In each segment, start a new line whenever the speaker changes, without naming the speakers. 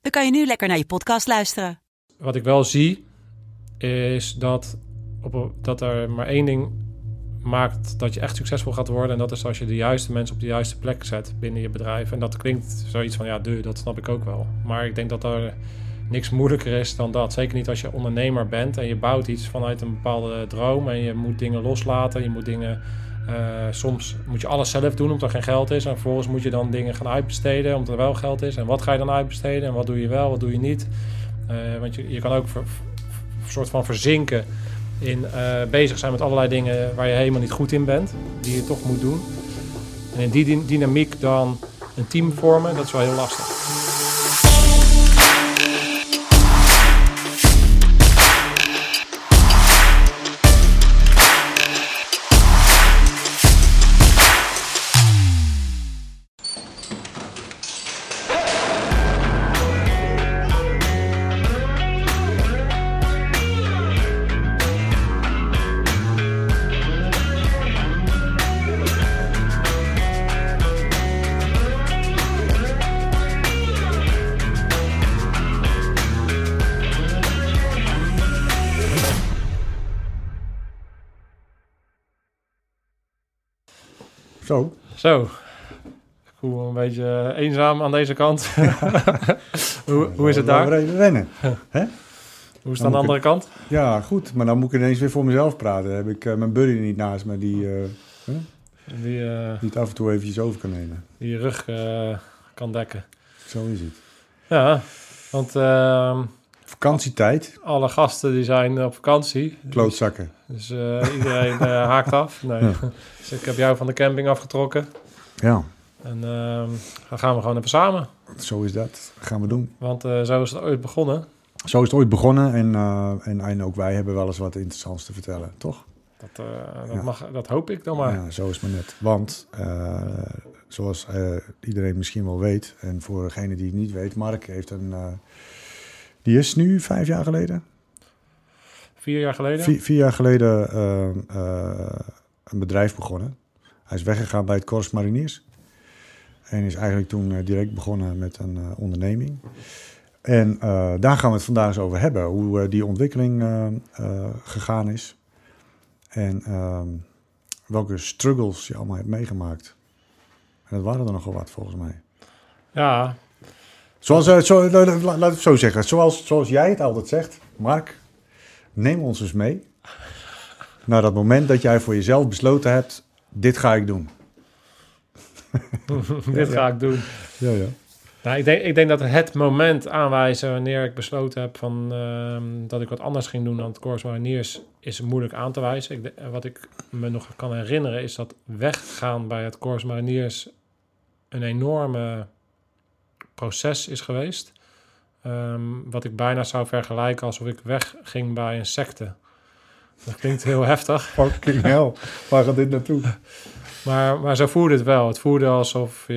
dan kan je nu lekker naar je podcast luisteren.
Wat ik wel zie, is dat, op, dat er maar één ding maakt dat je echt succesvol gaat worden. En dat is als je de juiste mensen op de juiste plek zet binnen je bedrijf. En dat klinkt zoiets van, ja, duur, dat snap ik ook wel. Maar ik denk dat er niks moeilijker is dan dat. Zeker niet als je ondernemer bent en je bouwt iets vanuit een bepaalde droom. En je moet dingen loslaten, je moet dingen... eh, soms moet je alles zelf doen omdat er geen geld is. En vervolgens moet je dan dingen gaan uitbesteden omdat er wel geld is. En wat ga je dan uitbesteden en wat doe je wel, wat doe je niet? Eh, want je, je kan ook ver- soort van verzinken in eh, bezig zijn met allerlei dingen waar je helemaal niet goed in bent, die je toch moet doen. En in die dy- dynamiek dan een team vormen, dat is wel heel lastig.
Zo.
Zo, ik voel me een beetje eenzaam aan deze kant. hoe, hoe is het
Laten we
daar?
even rennen.
Hoe is het aan de andere kant?
Ja, goed. Maar dan moet ik ineens weer voor mezelf praten. Dan heb ik eh, mijn buddy niet naast me die, eh,
Die, eh,
die het af en toe eventjes over kan nemen.
die je rug eh, kan dekken.
Zo is het.
Ja, want ehm,
Vakantietijd.
alle gasten die zijn op vakantie.
Klootzakken.
Dus eh, iedereen eh, haakt af. Nee.
Ja.
Dus ik heb jou van de camping afgetrokken.
Ja,
En ehm, dan gaan we gewoon even samen.
zo is dat. Dat gaan we doen.
Want eh, zo is het ooit begonnen.
Zo is het ooit begonnen. En, en, en ook wij hebben wel eens wat interessants te vertellen, toch?
Dat, dat,
Ja.
mag, dat hoop ik dan maar.
Ja, zo is het maar net. Want, zoals iedereen misschien wel weet... en voor degene die het niet weet... Mark heeft een... die is nu vijf jaar geleden...
Vier jaar geleden.
Vier, vier jaar geleden eh, eh, een bedrijf begonnen. Hij is weggegaan bij het Corps Mariniers. En is eigenlijk toen eh, direct begonnen met een eh, onderneming. En daar gaan we het vandaag eens over hebben. Hoe die ontwikkeling gegaan is. En ehm, welke struggles je allemaal hebt meegemaakt. En dat waren er nogal wat volgens mij.
Ja,
Zoals, eh, zo, la- la- laat ik het zo zeggen. Zoals, zoals jij het altijd zegt. Mark, neem ons eens mee. Naar dat moment dat jij voor jezelf besloten hebt. Dit ga ik doen.
dit ga ik doen.
Ja, ja.
Nou, ik, denk, ik denk dat het moment aanwijzen wanneer ik besloten heb van, ehm, dat ik wat anders ging doen dan het Corps Mariniers is moeilijk aan te wijzen. Ik, de- wat ik me nog kan herinneren is dat weggaan bij het Corps Mariniers een enorme proces is geweest. Ehm, wat ik bijna zou vergelijken alsof ik wegging bij een secte. Dat klinkt heel heftig.
Fucking hell. Waar gaat dit naartoe?
Maar, maar zo voelde het wel. Het voelde alsof je...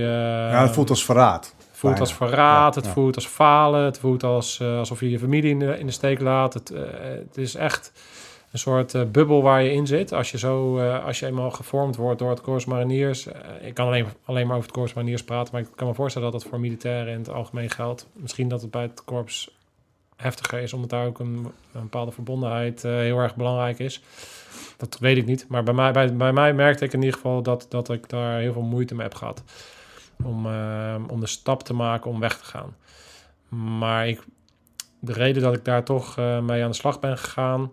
ja, het voelt als verraad.
Het voelt
bijna.
als verraad,
Ja,
het
ja.
voelt als falen, het voelt als, eh, alsof je je familie in de, in de steek laat. Het, eh, het is echt een soort eh, bubbel waar je in zit. Als je, zo, eh, als je eenmaal gevormd wordt door het Corps Mariniers. eh, ik kan alleen, alleen maar over het Corps Mariniers praten, maar ik kan me voorstellen dat dat voor militairen in het algemeen geldt. Misschien dat het bij het Corps heftiger is, omdat daar ook een, bepaalde verbondenheid heel erg belangrijk is. Dat weet ik niet. Maar bij mij, bij, bij mij merkte ik in ieder geval dat, dat ik daar heel veel moeite mee heb gehad om, om de stap te maken om weg te gaan. Maar ik, de reden dat ik daar toch mee aan de slag ben gegaan,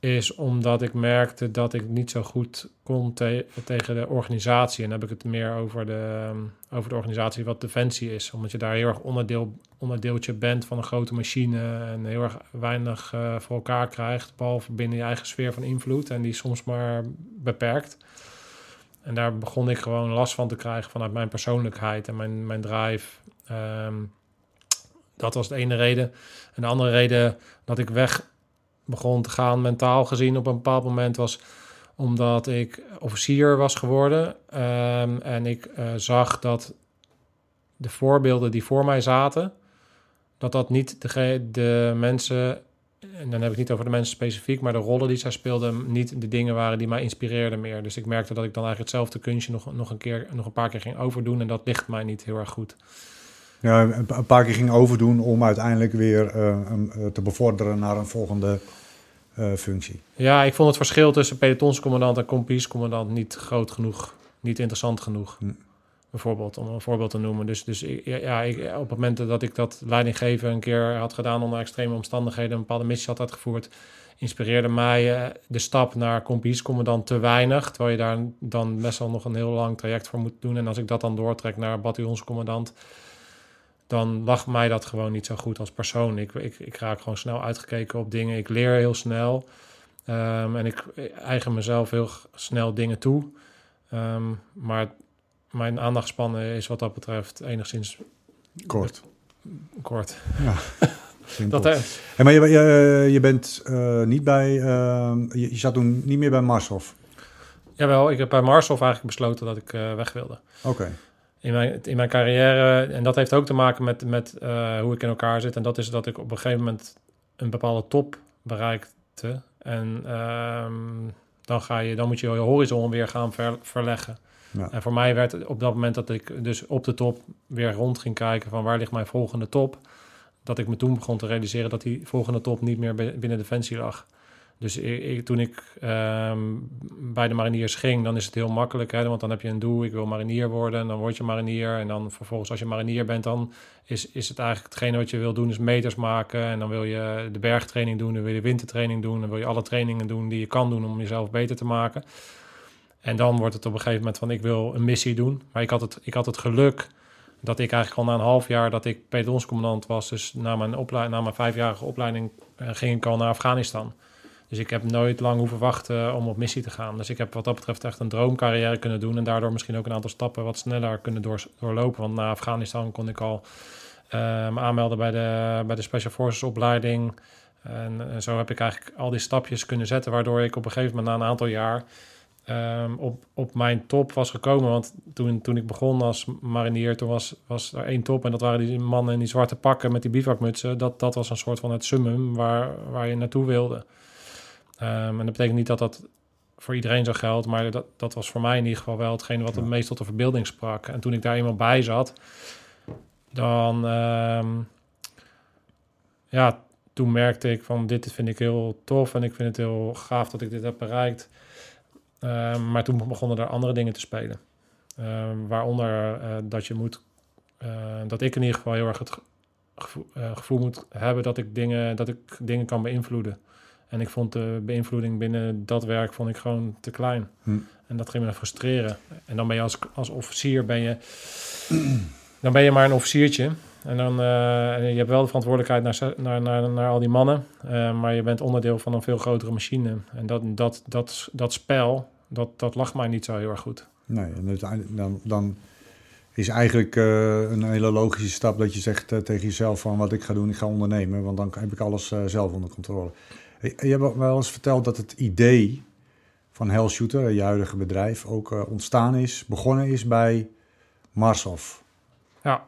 is omdat ik merkte dat ik niet zo goed kon te- tegen de organisatie. En dan heb ik het meer over de, ehm, over de organisatie wat Defensie is. Omdat je daar heel erg onderdeel, onderdeeltje bent van een grote machine en heel erg weinig eh, voor elkaar krijgt, behalve binnen je eigen sfeer van invloed en die soms maar beperkt. En daar begon ik gewoon last van te krijgen vanuit mijn persoonlijkheid en mijn, mijn drive. Ehm, dat was de ene reden. En de andere reden dat ik weg begon te gaan, mentaal gezien, op een bepaald moment was omdat ik officier was geworden. Ehm, en ik eh, zag dat de voorbeelden die voor mij zaten, dat dat niet de, de mensen, en dan heb ik niet over de mensen specifiek, maar de rollen die zij speelden, niet de dingen waren die mij inspireerden meer. Dus ik merkte dat ik dan eigenlijk hetzelfde kunstje nog, nog, een, keer, nog een paar keer ging overdoen en dat ligt mij niet heel erg goed.
Ja, een paar keer ging overdoen om uiteindelijk weer uh, te bevorderen naar een volgende uh, functie.
Ja, ik vond het verschil tussen pelotonscommandant en compiescommandant niet groot genoeg, niet interessant genoeg. Hm. Bijvoorbeeld, om een voorbeeld te noemen. Dus, dus ja, ik, op het moment dat ik dat leidinggeven een keer had gedaan onder extreme omstandigheden, een bepaalde missie had uitgevoerd, inspireerde mij de stap naar compiescommandant te weinig. Terwijl je daar dan best wel nog een heel lang traject voor moet doen. En als ik dat dan doortrek naar bataljonscommandant, dan lag mij dat gewoon niet zo goed als persoon. Ik, ik, ik raak gewoon snel uitgekeken op dingen. Ik leer heel snel. Um, en ik eigen mezelf heel snel dingen toe. Um, maar mijn aandachtspannen is wat dat betreft enigszins...
Kort.
Kort.
Ja. dat, hey, maar je, je, je bent uh, niet bij... Uh, je, je, zat toen niet meer bij Marshof?
Jawel, ik heb bij Marshof eigenlijk besloten dat ik uh, weg wilde.
Oké
in mijn, in mijn carrière. En dat heeft ook te maken met, met uh, hoe ik in elkaar zit. En dat is dat ik op een gegeven moment een bepaalde top bereikte. En um, dan, ga je, dan moet je je horizon weer gaan ver, verleggen. Ja. En voor mij werd op dat moment dat ik dus op de top weer rond ging kijken van waar ligt mijn volgende top. Dat ik me toen begon te realiseren dat die volgende top niet meer binnen Defensie lag. Dus toen ik ehm, bij de mariniers ging, dan is het heel makkelijk. Hè, want dan heb je een doel, ik wil marinier worden. En dan word je marinier. En dan vervolgens als je marinier bent, dan is, is het eigenlijk hetgene wat je wil doen, is meters maken. En dan wil je de bergtraining doen, dan wil je wintertraining doen. Dan wil je alle trainingen doen die je kan doen om jezelf beter te maken. En dan wordt het op een gegeven moment van, ik wil een missie doen. Maar ik had het, ik had het geluk dat ik eigenlijk al na een half jaar dat ik pelotonscommandant was. Dus na mijn, na mijn vijfjarige opleiding uh, ging ik al naar Afghanistan. Dus ik heb nooit lang hoeven wachten om op missie te gaan. Dus ik heb wat dat betreft echt een droomcarrière kunnen doen. En daardoor misschien ook een aantal stappen wat sneller kunnen door, doorlopen. Want na Afghanistan kon ik al me aanmelden bij de, bij de Special Forces opleiding. En, zo heb ik eigenlijk al die stapjes kunnen zetten. Waardoor ik op een gegeven moment na een aantal jaar um, op, op mijn top was gekomen. Want toen, toen ik begon als marinier, toen was, was er één top. En dat waren die mannen in die zwarte pakken met die bivakmutsen. Dat, dat was een soort van het summum waar, waar je naartoe wilde. Um, en dat betekent niet dat dat voor iedereen zo geldt, maar dat, dat was voor mij in ieder geval wel hetgene wat het meest tot de verbeelding sprak. En toen ik daar eenmaal bij zat, dan, um, ja, toen merkte ik van dit vind ik heel tof en ik vind het heel gaaf dat ik dit heb bereikt. Um, maar toen begonnen er andere dingen te spelen. waaronder uh, dat je moet, uh, dat ik in ieder geval heel erg het gevoel, uh, gevoel moet hebben dat ik dingen, dat ik dingen kan beïnvloeden. En ik vond de beïnvloeding binnen dat werk vond ik gewoon te klein. Hm. En dat ging me frustreren. En dan ben je als, als officier ben je, dan ben je maar een officiertje. En dan uh, je hebt wel de verantwoordelijkheid naar, naar, naar, naar al die mannen. Uh, maar je bent onderdeel van een veel grotere machine. En dat, dat, dat, dat spel, dat, dat lag mij niet zo heel erg goed.
Nee, en dan, dan is eigenlijk uh, een hele logische stap dat je zegt tegen jezelf van wat ik ga doen, ik ga ondernemen. Want dan heb ik alles zelf onder controle. Je hebt wel eens verteld dat het idee van Hell Shooter, je huidige bedrijf, ook uh, ontstaan is, begonnen is bij Marshof.
Ja.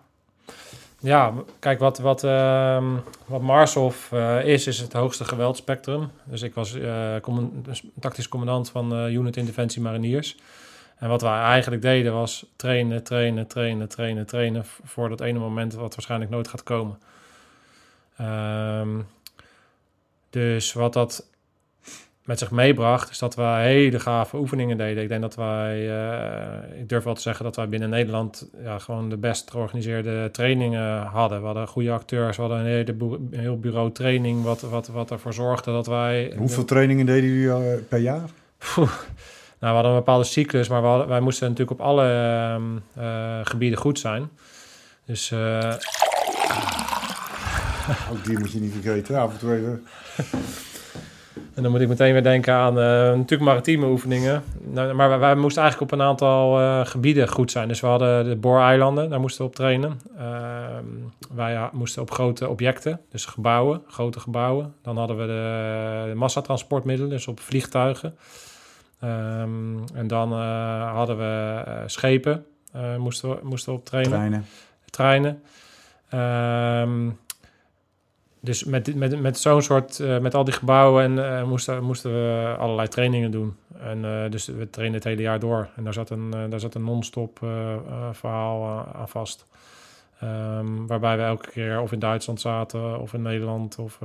Ja, kijk, wat, wat, uh, wat Marshof uh, is, is het hoogste geweldspectrum. Dus ik was uh, tactisch commandant van Unit Interventie Mariniers. En wat wij eigenlijk deden was trainen, trainen, trainen, trainen, trainen... voor dat ene moment wat waarschijnlijk nooit gaat komen. Um, dus wat dat met zich meebracht, is dat we hele gave oefeningen deden. Ik denk dat wij, uh, ik durf wel te zeggen dat wij binnen Nederland ja, gewoon de best georganiseerde trainingen hadden. We hadden goede acteurs, we hadden een, hele een heel bureau training, wat, wat, wat ervoor zorgde dat wij...
Hoeveel trainingen deden jullie uh, per jaar?
nou, we hadden een bepaalde cyclus, maar hadden, wij moesten natuurlijk op alle uh, gebieden goed zijn. Dus
Ook die moet je niet vergeten, af en toe even.
En dan moet ik meteen weer denken aan uh, natuurlijk maritieme oefeningen. Nou, maar wij, wij, moesten eigenlijk op een aantal uh, gebieden goed zijn. Dus we hadden de Booreilanden, daar moesten we op trainen. Uh, wij moesten op grote objecten, dus gebouwen, grote gebouwen. Dan hadden we de, de massatransportmiddelen, dus op vliegtuigen. Um, en dan hadden we schepen, moesten, we, moesten we op trainen.
Treinen.
Treinen. Um, dus met, met, met zo'n soort, uh, met al die gebouwen en uh, moesten, moesten we allerlei trainingen doen. En uh, dus we trainen het hele jaar door. En daar zat een, daar zat een non-stop verhaal aan vast. Um, waarbij we elke keer of in Duitsland zaten, of in Nederland, of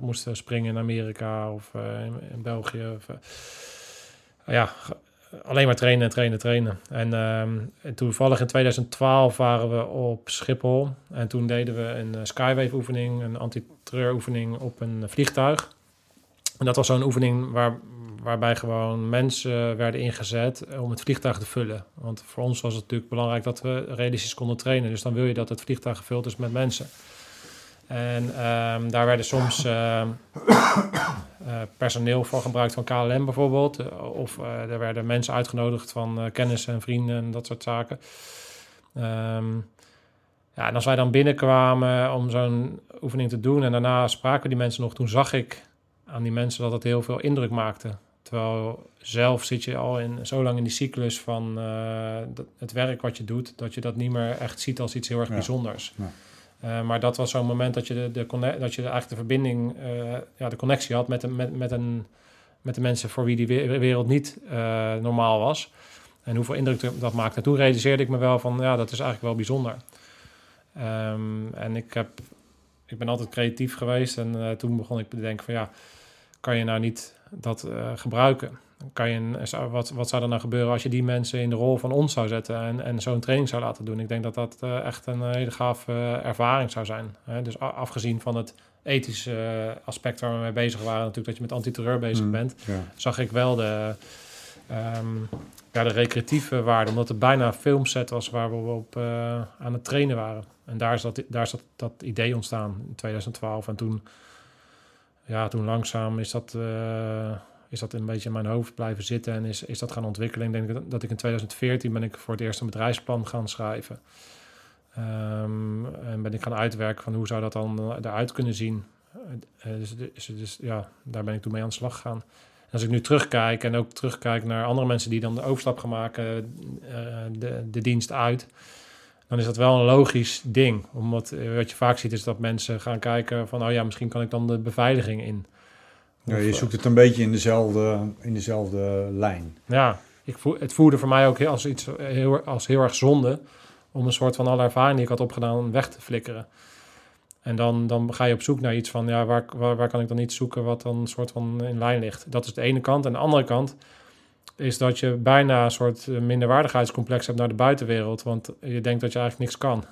moesten springen in Amerika of in, in, België. Of, ja, alleen maar trainen en trainen, trainen. En, um, en toevallig in 2012 waren we op Schiphol. En toen deden we een uh, skywave-oefening, een anti-terreur-oefening op een vliegtuig. En dat was zo'n oefening waar, waarbij gewoon mensen werden ingezet om het vliegtuig te vullen. Want voor ons was het natuurlijk belangrijk dat we realistisch konden trainen. Dus dan wil je dat het vliegtuig gevuld is met mensen. En um, daar werden soms uh, uh, personeel voor gebruikt van KLM bijvoorbeeld. Uh, of er werden mensen uitgenodigd van kennissen en vrienden en dat soort zaken. Um, ja, en als wij dan binnenkwamen om zo'n oefening te doen en daarna spraken die mensen nog, toen zag ik aan die mensen dat het heel veel indruk maakte. Terwijl zelf zit je al in, zo lang in die cyclus van het werk wat je doet, dat je dat niet meer echt ziet als iets heel erg ja. bijzonders. Ja. Uh, maar dat was zo'n moment dat je, de, de dat je eigenlijk de verbinding, uh, ja, de connectie had met, een, met, met, een, met de mensen voor wie die wereld niet uh, normaal was. En hoeveel indruk dat maakte. En toen realiseerde ik me wel van, ja, dat is eigenlijk wel bijzonder. Um, en ik, heb, ik ben altijd creatief geweest en toen begon ik te denken van, ja, kan je nou niet dat gebruiken? Kan je een, wat, wat zou er nou gebeuren als je die mensen in de rol van ons zou zetten en, en zo'n training zou laten doen? Ik denk dat dat uh, echt een hele gaaf uh, ervaring zou zijn. Dus afgezien van het ethische uh, aspect waar we mee bezig waren, natuurlijk dat je met antiterreur bezig mm, bent, ja. zag ik wel de, um, ja, de recreatieve waarde, omdat het bijna een filmset was waar we op aan het trainen waren. En daar is, dat, daar is dat, dat idee ontstaan in 2012. En toen, ja, toen langzaam is dat is dat een beetje in mijn hoofd blijven zitten en is, is dat gaan ontwikkelen. Ik denk dat ik in 2014 ben ik voor het eerst een bedrijfsplan gaan schrijven. Um, en ben ik gaan uitwerken van hoe zou dat dan eruit kunnen zien. Uh, dus, dus, dus, ja, daar ben ik toen mee aan de slag gegaan. Als ik nu terugkijk en ook terugkijk naar andere mensen die dan de overstap gaan maken, de, de dienst uit, dan is dat wel een logisch ding. Omdat wat je vaak ziet is dat mensen gaan kijken van, oh ja, misschien kan ik dan de beveiliging in.
Ja, je zoekt het een beetje in dezelfde, in dezelfde lijn.
Ja, ik voel, het voelde voor mij ook heel, als, iets, heel, als heel erg zonde om een soort van alle ervaring die ik had opgedaan weg te flikkeren. En dan, dan ga je op zoek naar iets van, ja, waar, waar, waar kan ik dan iets zoeken wat dan een soort van in lijn ligt. Dat is de ene kant. En de andere kant is dat je bijna een soort minderwaardigheidscomplex hebt naar de buitenwereld. Want je denkt dat je eigenlijk niks kan.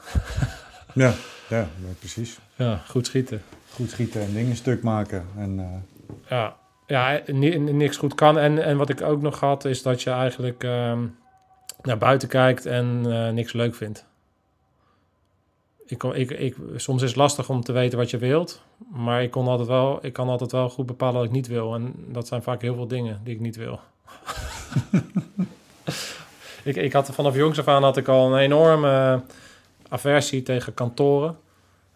ja, ja, precies.
Ja, goed schieten.
Goed schieten en dingen stuk maken. En, uh
ja, ja niks goed kan. En, en wat ik ook nog had, is dat je eigenlijk um, naar buiten kijkt en uh, niks leuk vindt. Ik, ik, ik, soms is het lastig om te weten wat je wilt, maar ik, kon altijd wel, ik kan altijd wel goed bepalen wat ik niet wil. En dat zijn vaak heel veel dingen die ik niet wil. ik, ik had vanaf jongs af aan had ik al een enorme aversie tegen kantoren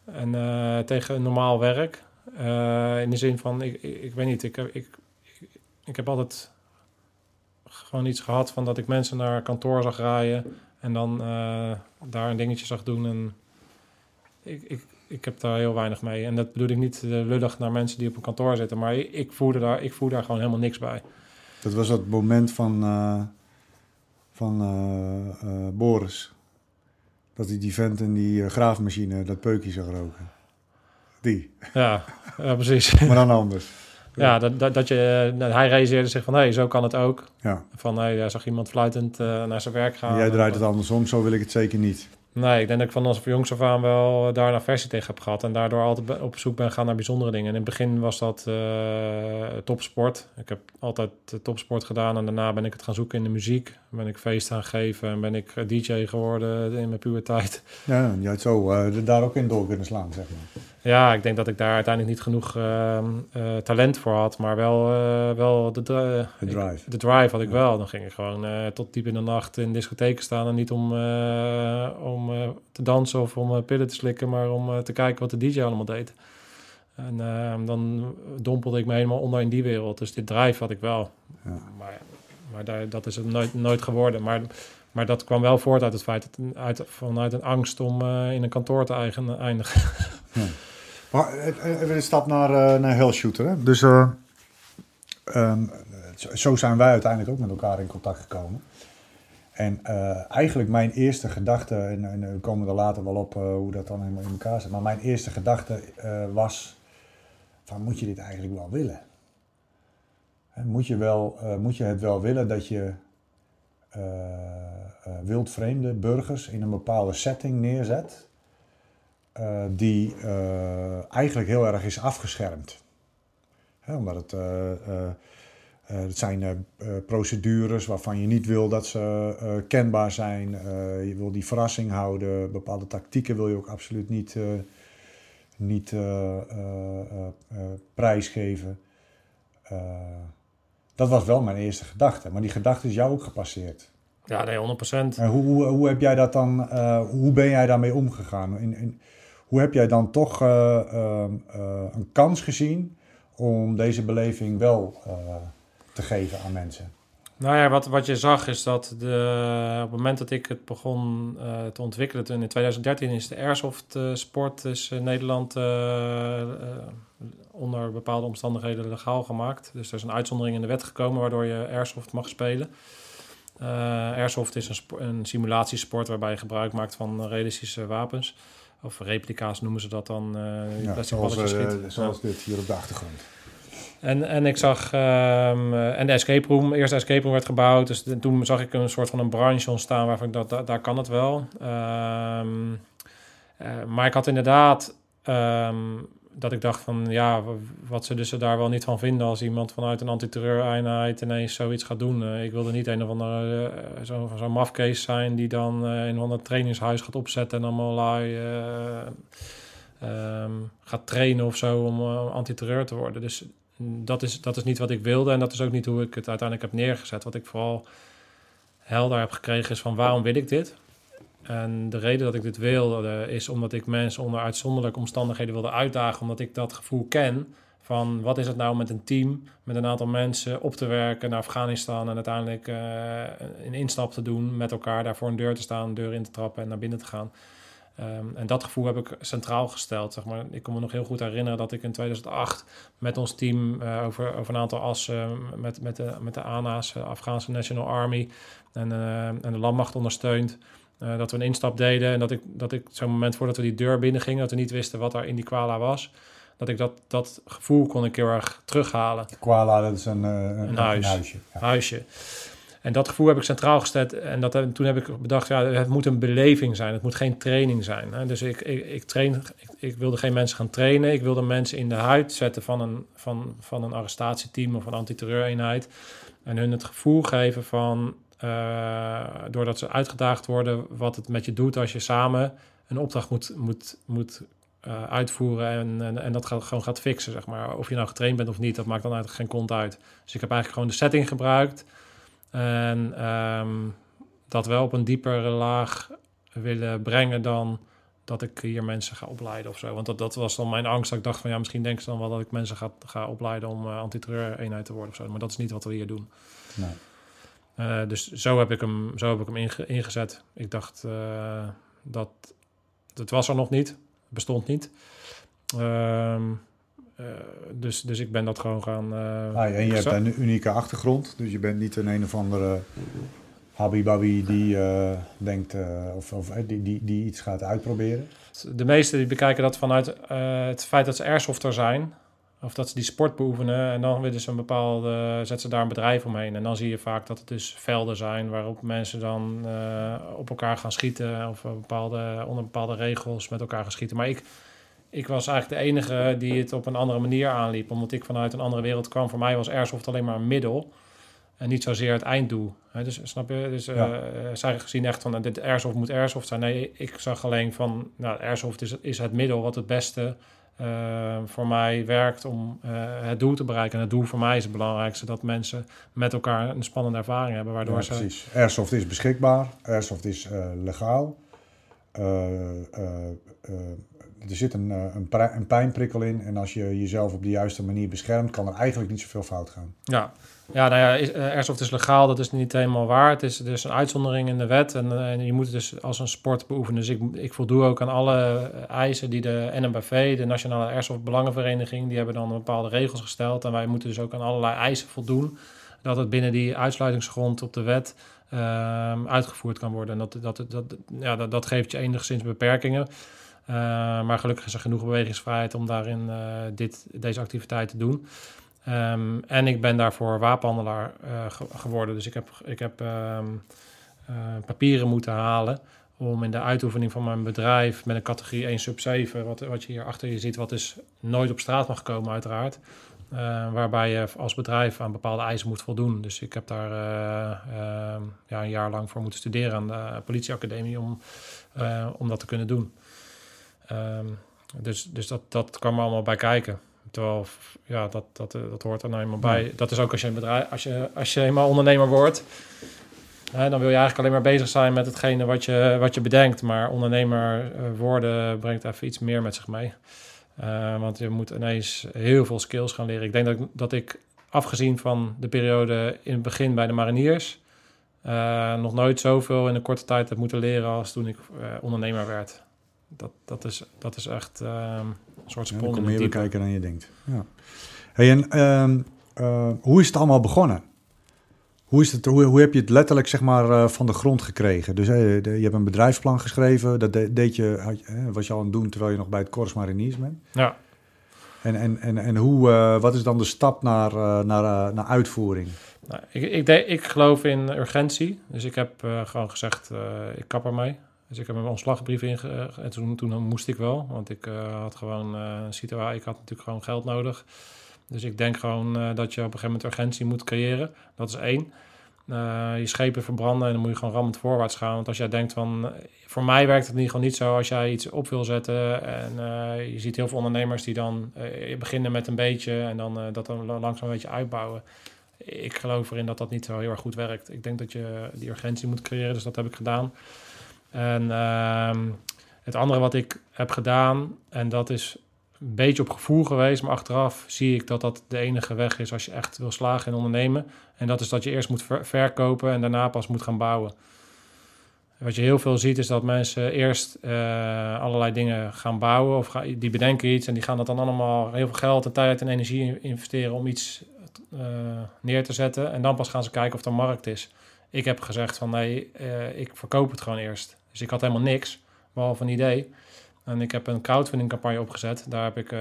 en uh, tegen normaal werk. Uh, in de zin van, ik, ik, weet niet, ik, ik, ik, heb altijd gewoon iets gehad van dat ik mensen naar kantoor zag rijden en dan uh, daar een dingetje zag doen. En ik, ik, ik heb daar heel weinig mee. En dat bedoel ik niet lullig naar mensen die op een kantoor zitten, maar ik, ik, voelde, daar, ik daar gewoon helemaal niks bij.
Dat was dat moment van, van Boris. Dat hij die vent in die graafmachine dat peukje zag roken. Die.
Ja, ja precies.
maar dan anders.
Ja, dat, dat, dat je, uh, hij realiseerde zich van, hé, hey, zo kan het ook.
Ja.
Van, hé, hey, zag iemand fluitend uh, naar zijn werk gaan.
jij draait het andersom, zo wil ik het zeker niet.
Nee, ik denk dat ik van als jongs af aan wel daar een aversie tegen heb gehad. En daardoor altijd op zoek ben gaan naar bijzondere dingen. En in het begin was dat uh, topsport. Ik heb altijd topsport gedaan. En daarna ben ik het gaan zoeken in de muziek. Ben ik feest gaan geven. En ben ik DJ geworden in mijn puberteit.
Ja, je had zo uh, daar ook in door kunnen slaan, zeg maar.
Ja, ik denk dat ik daar uiteindelijk niet genoeg ehm, eh, talent voor had, maar wel, eh, wel de, dri-
De drive.
ik- de drive had ik
Ja.
wel. Dan ging ik gewoon eh, tot diep in de nacht in discotheken staan en niet om, om te dansen of om pillen te slikken, maar om te kijken wat de DJ allemaal deed. En ehm, dan dompelde ik me helemaal onder in die wereld. Dus dit drive had ik wel.
Ja.
Maar, maar daar, dat is het nooit, nooit geworden. Maar, maar dat kwam wel voort uit het feit dat uit, vanuit een angst om in een kantoor te eigen, eindigen.
Maar eh, even een stap naar, eh naar Hell Shooter. Hè? Dus eh, ehm, zo- zijn wij uiteindelijk ook met elkaar in contact gekomen. En eh, eigenlijk mijn eerste gedachte, en, en we komen er later wel op eh, hoe dat dan helemaal in elkaar zit. Maar mijn eerste gedachte eh, was, van moet je dit eigenlijk wel willen? Moet je, wel, eh, moet je het wel willen dat je eh, eh, wildvreemde burgers in een bepaalde setting neerzet? Eh, die eh, eigenlijk heel erg is afgeschermd. Hè, omdat het, eh, het zijn procedures waarvan je niet wil dat ze kenbaar zijn. Je wil die verrassing houden. Bepaalde tactieken wil je ook absoluut niet, niet prijsgeven. Dat was wel mijn eerste gedachte. Maar die gedachte is jou ook gepasseerd.
Ja, nee, 100%.
En hoe, hoe, hoe heb jij dat dan, hoe ben jij daarmee omgegaan? In, in, hoe heb jij dan toch eh, ehm, eh, een kans gezien om deze beleving wel eh, te geven aan mensen?
Nou ja, wat, wat je zag is dat de, op het moment dat ik het begon te ontwikkelen, toen in 2013 is de airsoft sport in Nederland onder bepaalde omstandigheden legaal gemaakt. Dus er is een uitzondering in de wet gekomen waardoor je airsoft mag spelen. Airsoft is een, een simulatiesport waarbij je gebruik maakt van realistische wapens. Of replica's noemen ze dat dan. eh
Ja,
plastic
zoals
balletjes
eh,
schiet.
zoals dit hier op de achtergrond.
En, en ik zag, ehm, eh, en de escape room, eerst de escape room werd gebouwd. Dus de- toen zag ik een soort van een branche ontstaan waarvan ik dacht, da- daar kan het wel. Ehm, eh, maar ik had inderdaad ehm, dat ik dacht van, ja, wat ze dus daar wel niet van vinden als iemand vanuit een antiterreur-eenheid ineens zoiets gaat doen. Eh, ik wilde niet een of andere eh, zo'n zo'n mafcase zijn die dan eh, in een ander trainingshuis gaat opzetten en allemaal lui, eh, ehm, gaat trainen of zo om eh, antiterreur te worden. Dus dat is, dat is niet wat ik wilde en dat is ook niet hoe ik het uiteindelijk heb neergezet. Wat ik vooral helder heb gekregen is van waarom wil ik dit? En de reden dat ik dit wilde is omdat ik mensen onder uitzonderlijke omstandigheden wilde uitdagen, omdat ik dat gevoel ken van wat is het nou met een team, met een aantal mensen op te werken naar Afghanistan en uiteindelijk eh, een instap te doen met elkaar, daar voor een deur te staan, deur in te trappen en naar binnen te gaan. Ehm, en dat gevoel heb ik centraal gesteld. Zeg maar. Ik kan me nog heel goed herinneren dat ik in 2008 met ons team eh, over, over een aantal assen, met, met, de, met de ANA's, eh, Afghaanse National Army eh, en de landmacht ondersteund, eh, dat we een instap deden. En dat ik, dat ik zo'n moment voordat we die deur binnen gingen, dat we niet wisten wat er in die kwala was, dat ik dat, dat gevoel kon ik heel erg terughalen
Koala, dat is een, eh, een,
Een huis.
huisje. Ja.
huisje. En dat gevoel heb ik centraal gesteld. En dat, toen heb ik bedacht, ja, het moet een beleving zijn. Het moet geen training zijn. Hè. Dus ik, ik, ik, train, ik, ik wilde geen mensen gaan trainen. Ik wilde mensen in de huid zetten van een, van, van een arrestatieteam of een antiterreureenheid. En hun het gevoel geven van, eh, doordat ze uitgedaagd worden, wat het met je doet als je samen een opdracht moet, moet, moet eh, uitvoeren en, en, dat gaat, gewoon gaat fixen, zeg maar. Of je nou getraind bent of niet, dat maakt dan eigenlijk geen kont uit. Dus ik heb eigenlijk gewoon de setting gebruikt en ehm, dat wel op een diepere laag willen brengen dan dat ik hier mensen ga opleiden of zo. Want dat, dat was dan mijn angst. Dat ik dacht van ja, misschien denken ze dan wel dat ik mensen ga, ga opleiden om uh, antiterreur-eenheid te worden of zo. Maar dat is niet wat we hier doen.
Nee.
Uh, dus zo heb ik hem, zo heb ik hem inge, ingezet. Ik dacht uh, dat het was er nog niet, bestond niet. Um, uh, dus, dus ik ben dat gewoon gaan.
Ah, en je hebt een unieke achtergrond, dus je bent niet een een of andere Habibabi die denkt of, of die, die, die iets gaat uitproberen.
De meesten die bekijken dat vanuit het feit dat ze airsofter zijn. Of dat ze die sport beoefenen en dan willen ze een bepaalde, zetten ze daar een bedrijf omheen. En dan zie je vaak dat het dus velden zijn waarop mensen dan uh, op elkaar gaan schieten. Of bepaalde, onder bepaalde regels met elkaar gaan schieten. Maar ik, ik was eigenlijk de enige die het op een andere manier aanliep. Omdat ik vanuit een andere wereld kwam. Voor mij was airsoft alleen maar een middel. En niet zozeer het einddoel. Dus snap je? Dus ja. uh, zij gezien echt van, dit airsoft moet airsoft zijn. Nee, ik zag alleen van, nou, airsoft is, is het middel wat het beste eh, voor mij werkt om eh, het doel te bereiken. En het doel voor mij is het belangrijkste dat mensen met elkaar een spannende ervaring hebben. Waardoor
Ja,
ze.
precies. Airsoft is beschikbaar. Airsoft is eh, legaal. Eh, er zit een, een, een pijnprikkel in. En als je jezelf op de juiste manier beschermt, kan er eigenlijk niet zoveel fout gaan.
Ja, ja, nou eh, airsoft is legaal, dat is niet helemaal waar. Het is dus een uitzondering in de wet en, eh, je moet dus als een sport beoefenen. Dus ik, ik voldoe ook aan alle eh, eisen die de NMBV, de Nationale Airsoft Belangenvereniging, die hebben dan bepaalde regels gesteld. En wij moeten dus ook aan allerlei eisen voldoen, dat het binnen die uitsluitingsgrond op de wet ehm, uitgevoerd kan worden. En dat, dat, dat, ja, dat, geeft je enigszins beperkingen. Maar gelukkig is er genoeg bewegingsvrijheid om daarin dit, deze activiteit te doen. Ehm, en ik ben daarvoor wapenhandelaar eh, ge- geworden. Dus ik heb, ik heb ehm, eh, papieren moeten halen om in de uitoefening van mijn bedrijf met een categorie 1 sub 7, wat, wat je hier achter je ziet, wat dus nooit op straat mag komen uiteraard. eh, waarbij je als bedrijf aan bepaalde eisen moet voldoen. Dus ik heb daar eh, ehm, ja, een jaar lang voor moeten studeren aan de politieacademie om, om dat te kunnen doen. Dus dus dat, dat kwam allemaal bij kijken. Terwijl, ja, dat, dat, eh, dat hoort er nou eenmaal bij. Dat is ook als je een bedrijf, als je, als je eenmaal ondernemer wordt, hè, dan wil je eigenlijk alleen maar bezig zijn met hetgene wat je, wat je bedenkt. Maar ondernemer eh, worden brengt even iets meer met zich mee. Eh, want je moet ineens heel veel skills gaan leren. Ik denk dat, ik- dat ik, afgezien van de periode in het begin bij de mariniers, nog nooit zoveel in een korte tijd heb moeten leren als toen ik ondernemer werd. Dat, dat, is, dat is echt eh, een soort
Ja,
sprong
dan
in
kom
het
je
diepe.
kijken dan je denkt. Ja. Hey, en, ehm, eh, hoe is het allemaal begonnen? Hoe, is het, hoe, hoe heb je het letterlijk zeg maar, eh, van de grond gekregen? Dus eh, de- je hebt een bedrijfsplan geschreven. Dat de- deed je, had je, was je al aan het doen terwijl je nog bij het Corps Mariniers bent.
Ja.
En, en, en, en hoe, wat is dan de stap naar, naar, naar uitvoering?
Nou, ik, ik, de- ik geloof in urgentie. Dus ik heb gewoon gezegd, ik kap ermee. Dus ik heb een ontslagbrief inge... En toen, toen moest ik wel, want ik eh, had gewoon eh, een situatie... Ik had natuurlijk gewoon geld nodig. Dus ik denk gewoon eh, dat je op een gegeven moment urgentie moet creëren. Dat is één. Eh, je schepen verbranden en dan moet je gewoon rammend voorwaarts gaan. Want als jij denkt van... eh, Voor mij werkt het ieder geval niet zo als jij iets op wil zetten. En eh, je ziet heel veel ondernemers die dan eh, beginnen met een beetje... en dan eh, dat dan langzaam een beetje uitbouwen ik geloof erin dat dat niet zo heel erg goed werkt. Ik denk dat je die urgentie moet creëren, dus dat heb ik gedaan. En ehm, het andere wat ik heb gedaan, en dat is een beetje op gevoel geweest, maar achteraf zie ik dat dat de enige weg is als je echt wil slagen in ondernemen. En dat is dat je eerst moet ver- verkopen en daarna pas moet gaan bouwen. Wat je heel veel ziet is dat mensen eerst eh, allerlei dingen gaan bouwen of die bedenken iets en die gaan dat dan allemaal heel veel geld en tijd en energie in- investeren om iets eh, neer te zetten. En dan pas gaan ze kijken of er markt is. Ik heb gezegd van nee, eh, ik verkoop het gewoon eerst. Dus ik had helemaal niks, behalve een idee. En ik heb een crowdfunding campagne opgezet. Daar heb ik eh,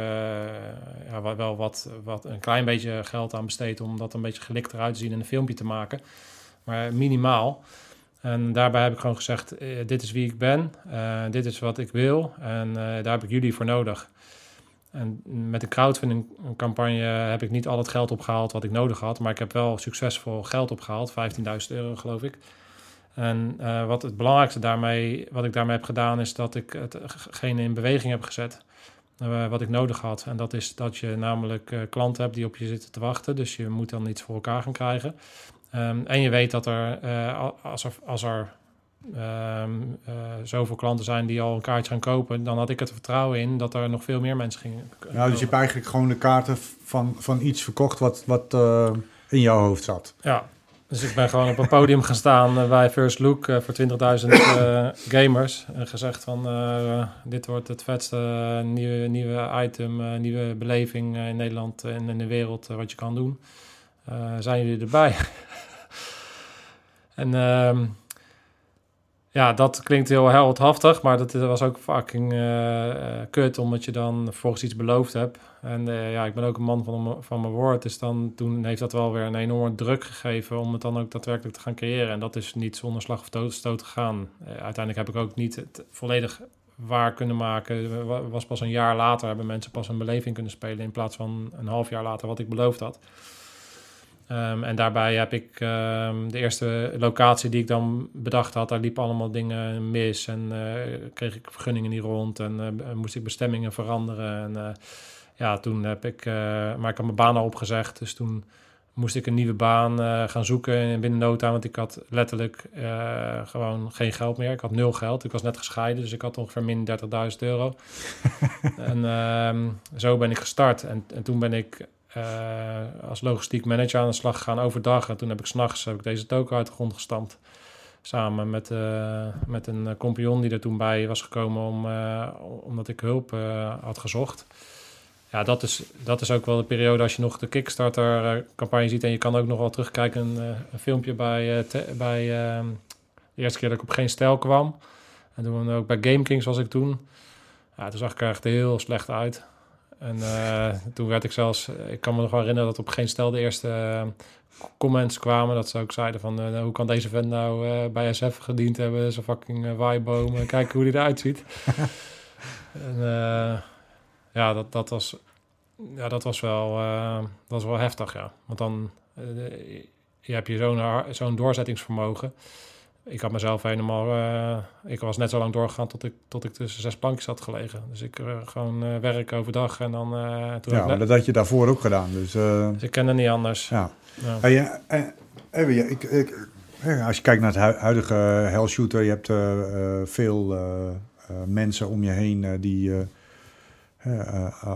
ja, wel- wat, wat, een klein beetje geld aan besteed om dat een beetje gelikt eruit te zien en een filmpje te maken. Maar minimaal. En daarbij heb ik gewoon gezegd, eh, dit is wie ik ben, eh, dit is wat ik wil en daar heb ik jullie voor nodig. En met de crowdfunding campagne heb ik niet al het geld opgehaald wat ik nodig had, maar ik heb wel succesvol geld opgehaald, 15.000 euro geloof ik. En eh, wat het belangrijkste daarmee, wat ik daarmee heb gedaan, is dat ik hetgene in beweging heb gezet eh, wat ik nodig had. En dat is dat je namelijk eh, klanten hebt die op je zitten te wachten, dus je moet dan iets voor elkaar gaan krijgen. Ehm, en je weet dat er, al- als er, als er ehm, eh, zoveel klanten zijn die al een kaartje gaan kopen, dan had ik het vertrouwen in dat er nog veel meer mensen gingen.
Ja, dus je hebt eigenlijk gewoon de kaarten van, van iets verkocht wat, wat in jouw hoofd zat.
Ja, dus ik ben gewoon op een podium gaan staan eh, bij First Look eh, voor 20.000 eh, gamers. En gezegd van, eh, dit wordt het vetste eh, nieuwe, nieuwe item, eh, nieuwe beleving eh, in Nederland en in de wereld eh, wat je kan doen. Eh, zijn jullie erbij? en ehm, ja, dat klinkt heel heldhaftig, maar dat was ook fucking eh, eh, kut, omdat je dan volgens iets beloofd hebt. En eh, ja, ik ben ook een man van, van mijn woord, dus dan toen heeft dat wel weer een enorme druk gegeven om het dan ook daadwerkelijk te gaan creëren. En dat is niet zonder slag of stoot gegaan. Eh, uiteindelijk heb ik ook niet het volledig waar kunnen maken. Wa- Was pas een jaar later hebben mensen pas een beleving kunnen spelen in plaats van een half jaar later wat ik beloofd had. Ehm, en daarbij heb ik ehm, de eerste locatie die ik dan bedacht had, daar liepen allemaal dingen mis. En eh, kreeg ik vergunningen niet rond en eh, moest ik bestemmingen veranderen. En eh, ja, toen heb ik, maar ik had mijn baan al opgezegd. Dus toen moest ik een nieuwe baan gaan zoeken binnen nota. Want ik had letterlijk gewoon geen geld meer. Ik had nul geld. Ik was net gescheiden, dus ik had ongeveer min 30.000 euro. en ehm, zo ben ik gestart. En, en toen ben ik als logistiek manager aan de slag gegaan overdag. En toen heb ik s'nachts heb ik deze token uit de grond gestampt. Samen met, met een compagnon die er toen bij was gekomen om, omdat ik hulp had gezocht. Ja, dat is, dat is ook wel de periode als je nog de Kickstarter-campagne ziet. En je kan ook nog wel terugkijken, een, een filmpje bij, bij de eerste keer dat ik op geen stijl kwam. En toen ook bij GameKings was ik toen. Ja, toen zag ik er echt heel slecht uit. En uh, toen werd ik zelfs, ik kan me nog wel herinneren dat op geen stel de eerste uh, comments kwamen. Dat ze ook zeiden van, uh, hoe kan deze vent nou bij SF gediend hebben? Zo'n fucking waaiboom, kijken hoe die eruit ziet. en ja, dat, dat, was, ja, dat was wel, dat was wel heftig, ja. Want dan je heb je zo'n zo'n doorzettingsvermogen ik had mezelf helemaal. Uh, ik was net zo lang doorgegaan tot ik, tot ik tussen zes plankjes had gelegen. Dus ik gewoon werk overdag en dan.
toen ja, maar dat had je daarvoor ook gedaan. Dus,
dus ik ken het niet anders.
Ja. ja. Hey, even, ik, ik, als je kijkt naar het huidige hell shooter, je hebt veel mensen om je heen die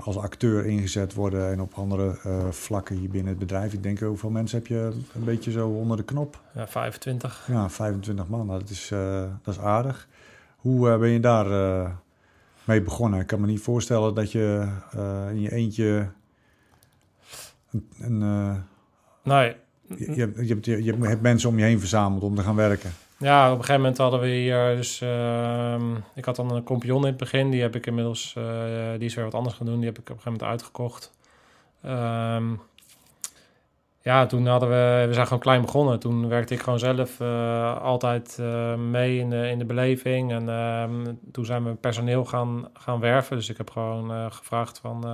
als acteur ingezet worden en op andere uh, vlakken hier binnen het bedrijf. Ik denk, hoeveel mensen heb je een beetje zo onder de knop?
Ja, 25.
Ja, 25 man. Nou, dat, is, dat is aardig. Hoe ben je daar mee begonnen? Ik kan me niet voorstellen dat je in je eentje een... een
nee.
Je, je, hebt, je, je hebt mensen om je heen verzameld om te gaan werken.
Ja, op een gegeven moment hadden we hier dus... Uh, ik had dan een compagnon in het begin. Die heb ik inmiddels... Uh, die is weer wat anders gaan doen. Die heb ik op een gegeven moment uitgekocht. Um, ja, toen hadden we... We zijn gewoon klein begonnen. Toen werkte ik gewoon zelf uh, altijd mee in de, in de beleving. En ehm, toen zijn we personeel gaan, gaan werven. Dus ik heb gewoon gevraagd van...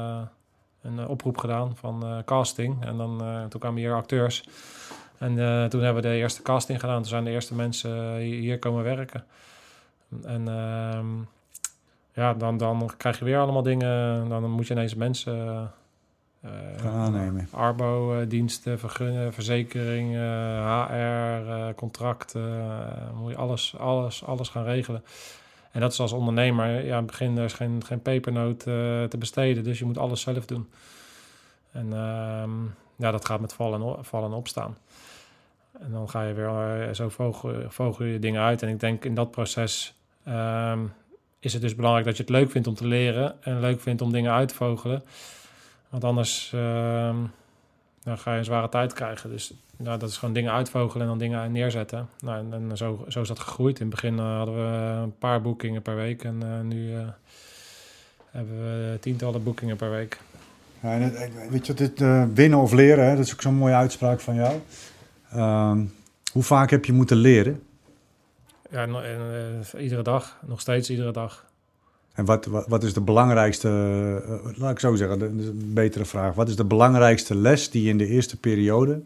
een oproep gedaan van casting. En dan toen kwamen hier acteurs... En uh, toen hebben we de eerste casting gedaan. Toen zijn de eerste mensen eh, hier komen werken. En uh, ja, dan, dan krijg je weer allemaal dingen. Dan moet je ineens mensen
uh, gaan aannemen.
Arbo-diensten, vergunnen, verzekering, HR, contracten. moet je alles, alles, alles gaan regelen. En dat is als ondernemer. Ja, in het begin is geen, geen pepernoot te besteden. Dus je moet alles zelf doen. En ehm, ja, dat gaat met vallen, vallen opstaan. En dan ga je weer uh, zo vogel, je dingen uit. En ik denk in dat proces ehm, is het dus belangrijk dat je het leuk vindt om te leren en leuk vindt om dingen uit te vogelen. Want anders uh, dan ga je een zware tijd krijgen. Dus nou, dat is gewoon dingen uitvogelen en dan dingen neerzetten. Nou, en, zo, zo is dat gegroeid. In het begin uh, hadden we een paar boekingen per week en uh, nu hebben we tientallen boekingen per week.
Ja, en weet je, dit winnen of leren, hè, dat is ook zo'n mooie uitspraak van jou. Ehm, hoe vaak heb je moeten leren?
Ja, uh, iedere dag. Nog steeds iedere dag.
En wat, wat, is de belangrijkste, uh, laat ik zo zeggen, een betere vraag. Wat is de belangrijkste les die je in de eerste periode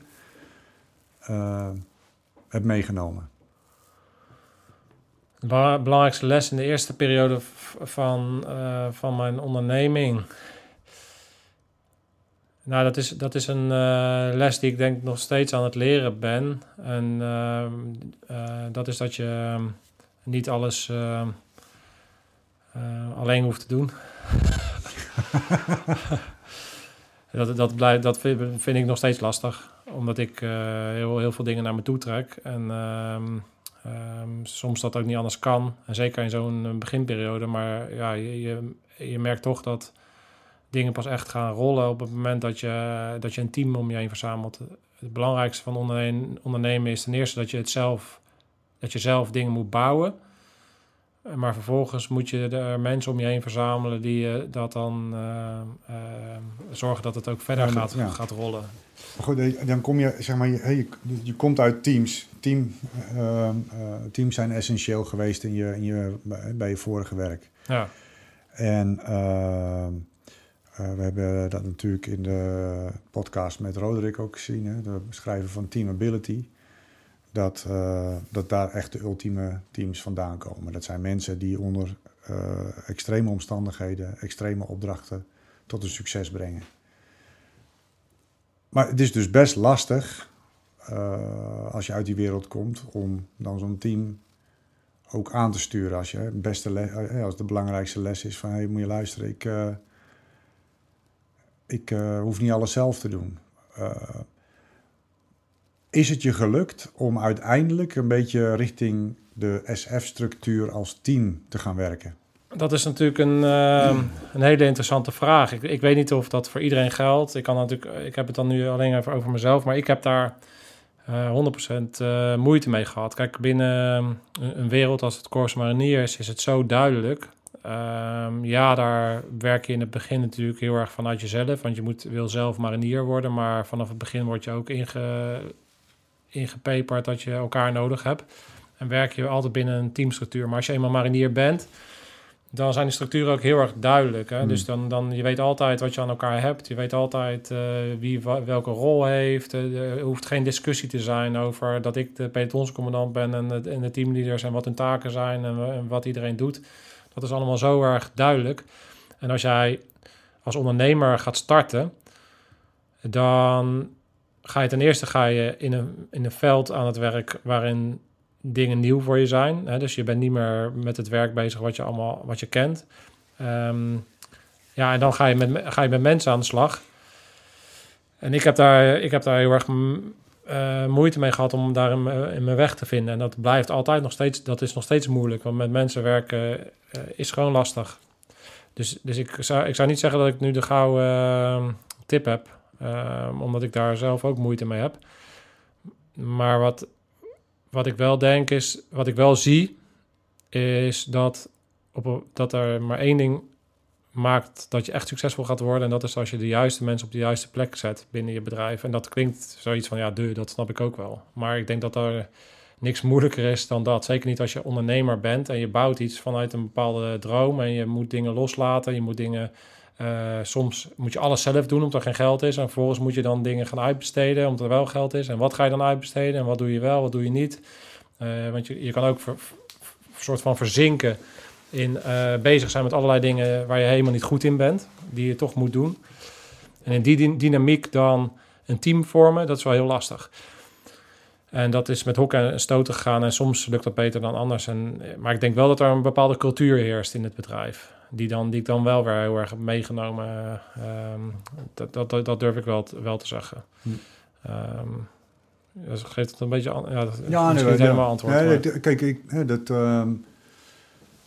uh, hebt meegenomen?
De belangrijkste les in de eerste periode van, van mijn onderneming. Nou, dat is, dat is een uh, les die ik denk nog steeds aan het leren ben. En uh, uh, dat is dat je ehm, niet alles ehm, alleen hoeft te doen. dat, dat, blijft, dat vind, vind, ik nog steeds lastig, omdat ik heel, heel veel dingen naar me toe trek. En soms dat ook niet anders kan. En zeker in zo'n beginperiode. Maar ja, je, je, je merkt toch dat dingen pas echt gaan rollen op het moment dat je, dat je een team om je heen verzamelt. Het belangrijkste van ondernemen is ten eerste dat je het zelf, dat je zelf dingen moet bouwen. Maar vervolgens moet je er mensen om je heen verzamelen die dat dan uh, uh, zorgen dat het ook verder gaat, gaat rollen.
Maar goed, dan kom je, zeg maar, je, je, komt uit teams. Team, teams zijn essentieel geweest in je, in je, bij je vorige werk.
Ja.
En ehm, Uh, we hebben dat natuurlijk in de podcast met Roderick ook gezien, hè, de beschrijven van Team Ability. Dat, uh, dat daar echt de ultieme teams vandaan komen. Dat zijn mensen die onder uh, extreme omstandigheden, extreme opdrachten tot een succes brengen. Maar het is dus best lastig als je uit die wereld komt om dan zo'n team ook aan te sturen. Als, je, beste als de belangrijkste les is van hey, moet je luisteren, ik ik uh, hoef niet alles zelf te doen. Uh, is het je gelukt om uiteindelijk een beetje richting de SF-structuur als team te gaan werken?
Dat is natuurlijk een, uh, een hele interessante vraag. Ik, ik, weet niet of dat voor iedereen geldt. Ik, kan natuurlijk, ik heb het dan nu alleen even over mezelf, maar ik heb daar uh, 100% moeite mee gehad. Kijk, binnen een, wereld als het Corps Mariniers is het zo duidelijk Um, ja, daar werk je in het begin natuurlijk heel erg vanuit jezelf. Want je moet, wil zelf marinier worden. Maar vanaf het begin word je ook inge, ingepeperd dat je elkaar nodig hebt. En werk je altijd binnen een teamstructuur. Maar als je eenmaal marinier bent, dan zijn de structuren ook heel erg duidelijk. Hè? Hmm. Dus dan, dan je weet altijd wat je aan elkaar hebt. Je weet altijd uh, wie welke rol heeft. Uh, er hoeft geen discussie te zijn over dat ik de pelotonscommandant ben en de, en de teamleaders en wat hun taken zijn en, en wat iedereen doet. Dat is allemaal zo erg duidelijk. En als jij als ondernemer gaat starten, dan ga je ten eerste ga je in een, in een veld aan het werk waarin dingen nieuw voor je zijn. Hè? Dus je bent niet meer met het werk bezig wat je allemaal wat je kent. Um, ja, en dan ga je, met, ga je met mensen aan de slag. En ik heb daar, ik heb daar heel erg uh, moeite mee gehad om daar in, mijn weg te vinden. En dat blijft altijd nog steeds, dat is nog steeds moeilijk. Want met mensen werken uh, is gewoon lastig. Dus, dus ik, zou, ik zou niet zeggen dat ik nu de gouden uh, tip heb. omdat ik daar zelf ook moeite mee heb. Maar wat, wat ik wel denk is, wat ik wel zie, is dat, op, dat er maar één ding maakt dat je echt succesvol gaat worden. En dat is als je de juiste mensen op de juiste plek zet binnen je bedrijf. En dat klinkt zoiets van, ja, de, dat snap ik ook wel. Maar ik denk dat er niks moeilijker is dan dat. Zeker niet als je ondernemer bent en je bouwt iets vanuit een bepaalde droom. En je moet dingen loslaten, je moet dingen... Uh, soms moet je alles zelf doen omdat er geen geld is. En vervolgens moet je dan dingen gaan uitbesteden omdat er wel geld is. En wat ga je dan uitbesteden en wat doe je wel, wat doe je niet? Uh, want je, je kan ook een soort van verzinken in uh, bezig zijn met allerlei dingen waar je helemaal niet goed in bent, die je toch moet doen. En in die dynamiek dan een team vormen, dat is wel heel lastig. En dat is met hokken en stoten gegaan en soms lukt dat beter dan anders. En, maar ik denk wel dat er een bepaalde cultuur heerst in het bedrijf. Die, dan, die ik dan wel weer heel erg heb meegenomen. Um, dat, dat, dat, durf ik wel, wel te zeggen. Um, geeft het een beetje... Ja, dat ja, nee, helemaal antwoord.
Ja, kijk, ik, dat... Um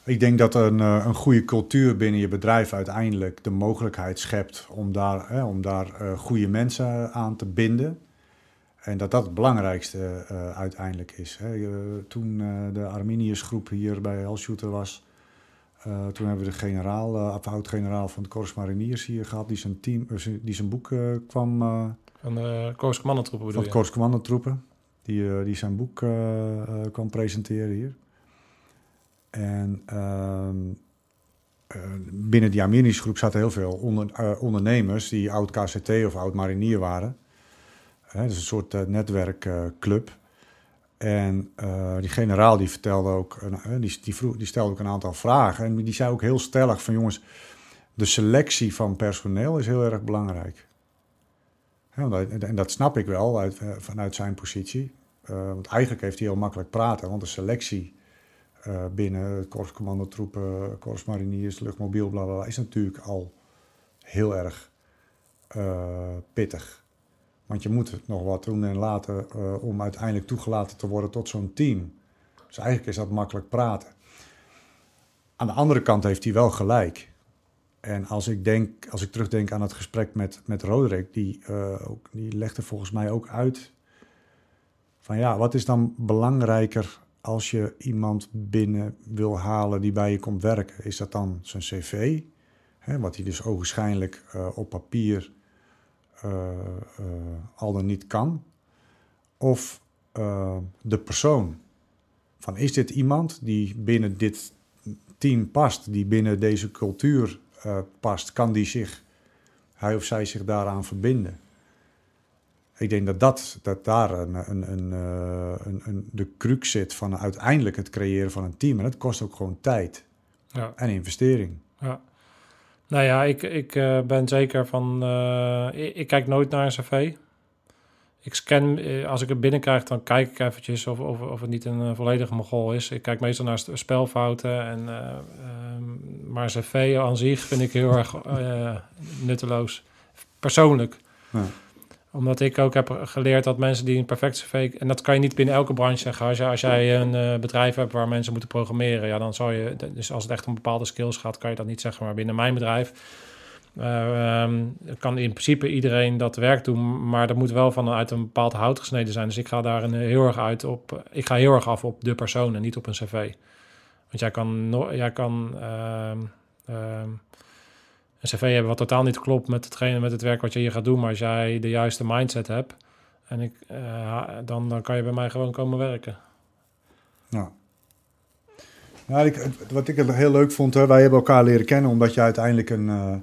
ik denk dat een, eh, een goede cultuur binnen je bedrijf uiteindelijk de mogelijkheid schept om daar, hè, om daar uh, goede mensen aan te binden. En dat dat het belangrijkste uh, uiteindelijk is. Hè. toen de Arminius-groep hier bij Helshooter was, toen hebben we de generaal, oud-generaal van de Corps Mariniers hier gehad, die zijn, team, die zijn boek kwam...
van de Corps Commandotroepen
bedoel Van de Commandotroepen. Die, die zijn boek kwam presenteren hier. En ehm, eh, binnen die Arminisch groep zaten heel veel onder, uh, ondernemers die oud KCT of oud marinier waren. Dat is een soort uh, netwerkclub. en die generaal die vertelde ook, die, die, vroeg, die stelde ook een aantal vragen. En die zei ook heel stellig van jongens, de selectie van personeel is heel erg belangrijk. en dat snap ik wel uit, vanuit zijn positie. want eigenlijk heeft hij heel makkelijk praten, want de selectie uh, binnen korpscommandotroepen, korpsmariniers, luchtmobiel, bla, bla, bla is natuurlijk al heel erg uh, pittig. Want je moet nog wat doen en laten uh, om uiteindelijk toegelaten te worden tot zo'n team. Dus eigenlijk is dat makkelijk praten. Aan de andere kant heeft hij wel gelijk. En als ik, denk, als ik terugdenk aan het gesprek met, met Roderick, die, ook, die legde volgens mij ook uit van ja, wat is dan belangrijker als je iemand binnen wil halen die bij je komt werken, is dat dan zijn cv? Hè, wat hij dus ogenschijnlijk uh, op papier uh, uh, al dan niet kan. Of de persoon. Van is dit iemand die binnen dit team past, die binnen deze cultuur past? Kan die zich hij of zij zich daaraan verbinden. Ik denk dat, dat, dat daar een, een, een, eh, een, een, de crux zit van uiteindelijk het creëren van een team. En dat kost ook gewoon tijd
Ja.
en investering.
Ja. Nou ja, ik, ik eh, ben zeker van. eh, ik, ik kijk nooit naar een cv. Ik scan, als ik het binnenkrijg, dan kijk ik eventjes of, of, of het niet een volledige mogol is. Ik kijk meestal naar spelfouten. En, eh, ehm, maar een cv aan zich vind ik heel erg nutteloos. Persoonlijk.
Ja.
Omdat ik ook heb geleerd dat mensen die een perfect cv... En dat kan je niet binnen elke branche zeggen. Als, als jij een eh, bedrijf hebt waar mensen moeten programmeren... Ja, dan zal je... Dus als het echt om bepaalde skills gaat, kan je dat niet zeggen. Maar binnen mijn bedrijf... eh, ehm, kan in principe iedereen dat werk doen, maar dat moet wel vanuit een bepaald hout gesneden zijn. Dus ik ga daar een, heel erg uit op. Ik ga heel erg af op de persoon en niet op een cv. Want jij kan, jij kan ehm, ehm, een cv hebben wat totaal niet klopt met hetgene met het werk wat je hier gaat doen, maar als jij de juiste mindset hebt, en ik, eh, dan, dan kan je bij mij gewoon komen werken.
Nou. Nou, ik, wat ik heel leuk vond, hè, wij hebben elkaar leren kennen omdat je uiteindelijk een, eh,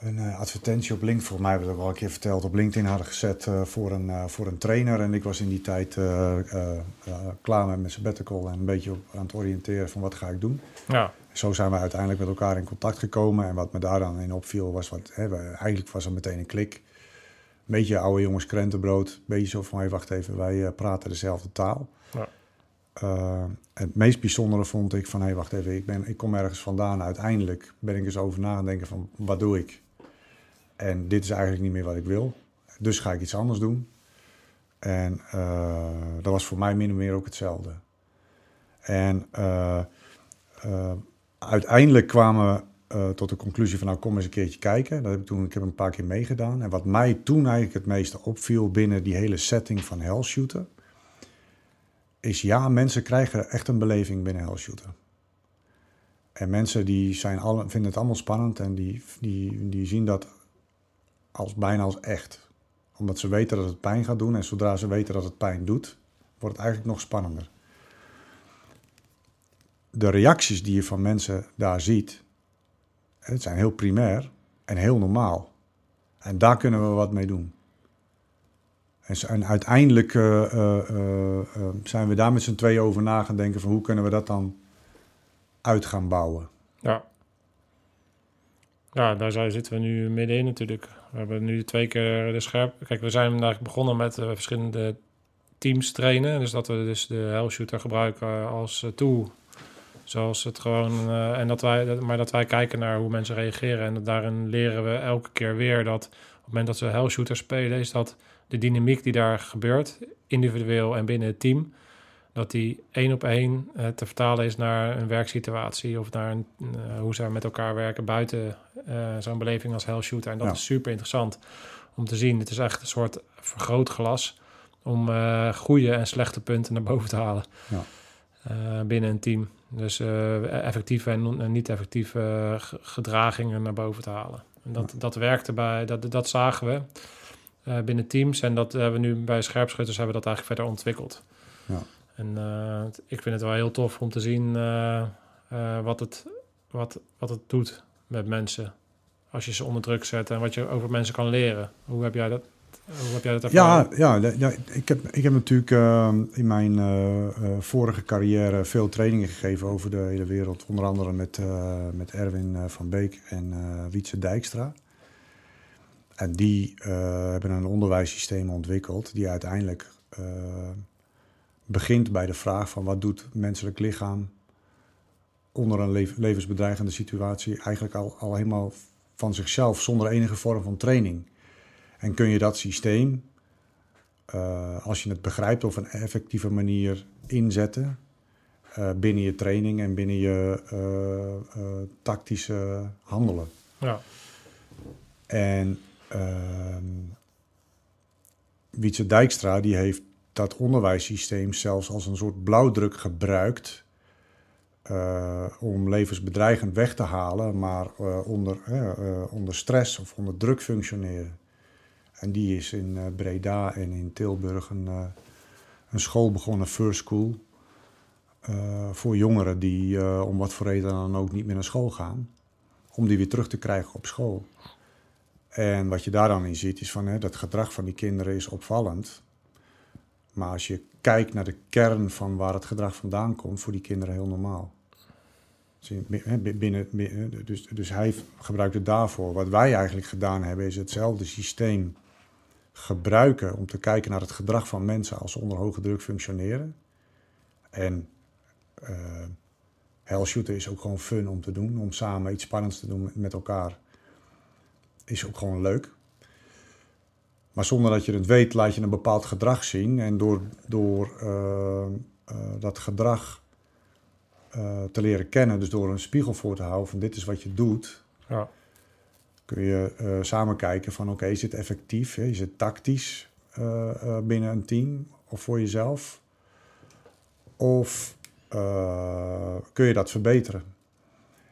een eh, advertentie op LinkedIn, volgens mij hebben we ook al een keer verteld, op LinkedIn hadden gezet voor, een, voor een trainer. En ik was in die tijd klaar met mijn sabbatical en een beetje op, aan het oriënteren van wat ga ik doen.
Ja,
Zo zijn we uiteindelijk met elkaar in contact gekomen. En wat me daar dan in opviel was, wat, hè, we- eigenlijk was er meteen een klik. Een beetje oude jongens krentenbrood. Een beetje zo van, hey, wacht even, wij eh, praten dezelfde taal.
Ja.
Eh, het meest bijzondere vond ik van, hé, hey, wacht even, ik, ben, ik kom ergens vandaan. Uiteindelijk ben ik eens over na denken van, wat doe ik? En dit is eigenlijk niet meer wat ik wil. Dus ga ik iets anders doen. En eh, dat was voor mij min of meer ook hetzelfde. En uiteindelijk kwamen we eh, tot de conclusie van, nou kom eens een keertje kijken. Dat heb ik toen, ik heb een paar keer meegedaan. En wat mij toen eigenlijk het meeste opviel binnen die hele setting van Hellshooter, is ja, mensen krijgen echt een beleving binnen Hellshooter. En mensen die zijn alle, vinden het allemaal spannend en die, die, die zien dat als, bijna als echt. Omdat ze weten dat het pijn gaat doen en zodra ze weten dat het pijn doet, wordt het eigenlijk nog spannender. De reacties die je van mensen daar ziet, het zijn heel primair en heel normaal. En daar kunnen we wat mee doen. En, uiteindelijk eh, eh, eh, zijn we daar met z'n tweeën over na gaan denken van hoe kunnen we dat dan uit gaan bouwen.
ja. Ja, daar zitten we nu middenin natuurlijk. We hebben nu twee keer de scherp... Kijk, we zijn eigenlijk begonnen met verschillende teams trainen. Dus dat we dus de Hellshooter gebruiken als tool. Zoals het gewoon... eh, en dat wij, dat- maar dat wij kijken naar hoe mensen reageren. En dat daarin leren we elke keer weer dat... op het moment dat we Hellshooter spelen... is dat de dynamiek die daar gebeurt... individueel en binnen het team... dat die één op één eh, te vertalen is naar een werksituatie... of naar een, eh, hoe ze met elkaar werken buiten zo'n beleving als Hellshooter. En dat
Ja.
is super interessant om te zien. Het is echt een soort vergrootglas om goede en slechte punten naar boven te halen
Ja.
binnen een team. Dus eh, effectieve en non- en niet effectieve eh, ge- gedragingen naar boven te halen. En dat, dat werkte bij, dat, dat zagen we eh, binnen teams. En dat hebben we nu bij scherpschutters hebben we dat eigenlijk verder ontwikkeld.
Ja.
En ik vind het wel heel tof om te zien wat, het, wat, wat het doet met mensen. Als je ze onder druk zet en wat je over mensen kan leren. Hoe heb jij dat, hoe heb jij dat ervaren?
Ja, ja, ja ik, heb, ik heb natuurlijk eh, in mijn eh, eh, vorige carrière veel trainingen gegeven over de hele wereld. Onder andere met, eh, met Erwin van Beek en Wietse Dijkstra. En die hebben een onderwijssysteem ontwikkeld die uiteindelijk begint bij de vraag van wat doet menselijk lichaam onder een lev- levensbedreigende situatie eigenlijk al, al helemaal van zichzelf zonder enige vorm van training. En kun je dat systeem, eh, als je het begrijpt, op een effectieve manier inzetten eh, binnen je training en binnen je eh, tactische handelen.
Ja,
En ehm Wietse Dijkstra die heeft dat onderwijssysteem zelfs als een soort blauwdruk gebruikt eh, om levensbedreigend weg te halen, maar onder, onder stress of onder druk functioneren. En die is in eh, Breda en in Tilburg een, eh, een school begonnen, First School, eh, voor jongeren die om wat voor reden dan ook niet meer naar school gaan, om die weer terug te krijgen op school. En wat je daar dan in ziet, is van hè, dat gedrag van die kinderen is opvallend. Maar als je kijkt naar de kern van waar het gedrag vandaan komt, voor die kinderen heel normaal. Binnen, dus, dus hij gebruikt het daarvoor. Wat wij eigenlijk gedaan hebben, is hetzelfde systeem gebruiken om te kijken naar het gedrag van mensen als ze onder hoge druk functioneren. En eh hell shooter is ook gewoon fun om te doen, om samen iets spannends te doen met, elkaar. Is ook gewoon leuk. Maar zonder dat je het weet, laat je een bepaald gedrag zien. En door, door eh, eh, dat gedrag eh, te leren kennen, dus door een spiegel voor te houden van dit is wat je doet,
Ja.
Kun je eh, samen kijken van oké, is het effectief? Hè? Is het tactisch eh, eh, binnen een team of voor jezelf? Of kun je dat verbeteren?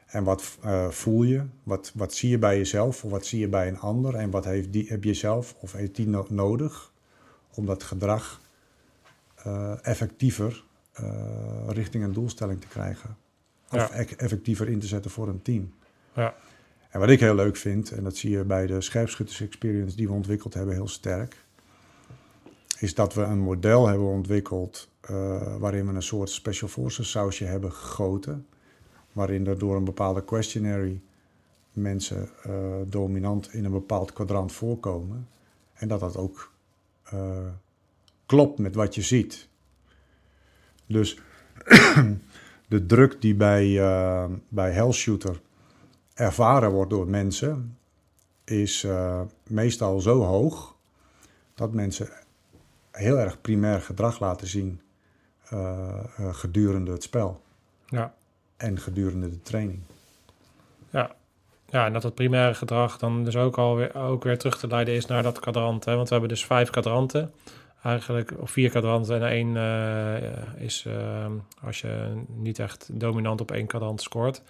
En wat voel je? Wat, wat zie je bij jezelf of wat zie je bij een ander? En wat heeft die, heb je zelf of heeft die no- nodig om dat gedrag effectiever richting een doelstelling te krijgen? Of
Ja.
e- effectiever in te zetten voor een team?
Ja.
En wat ik heel leuk vind, en dat zie je bij de scherpschutters experience die we ontwikkeld hebben heel sterk, is dat we een model hebben ontwikkeld eh, waarin we een soort special forces sausje hebben gegoten, waarin er door een bepaalde questionary mensen eh, dominant in een bepaald kwadrant voorkomen en dat dat ook eh, klopt met wat je ziet. Dus de druk die bij, bij Hellshooter ervaren wordt door mensen, is eh, meestal zo hoog dat mensen heel erg primair gedrag laten zien eh, eh, gedurende het spel
Ja.
en gedurende de training.
Ja. ja, en dat het primaire gedrag dan dus ook alweer ook weer terug te leiden is naar dat kwadrant. Hè? Want we hebben dus vijf kwadranten. Eigenlijk, of vier kwadranten. En één is als je niet echt dominant op één kwadrant scoort.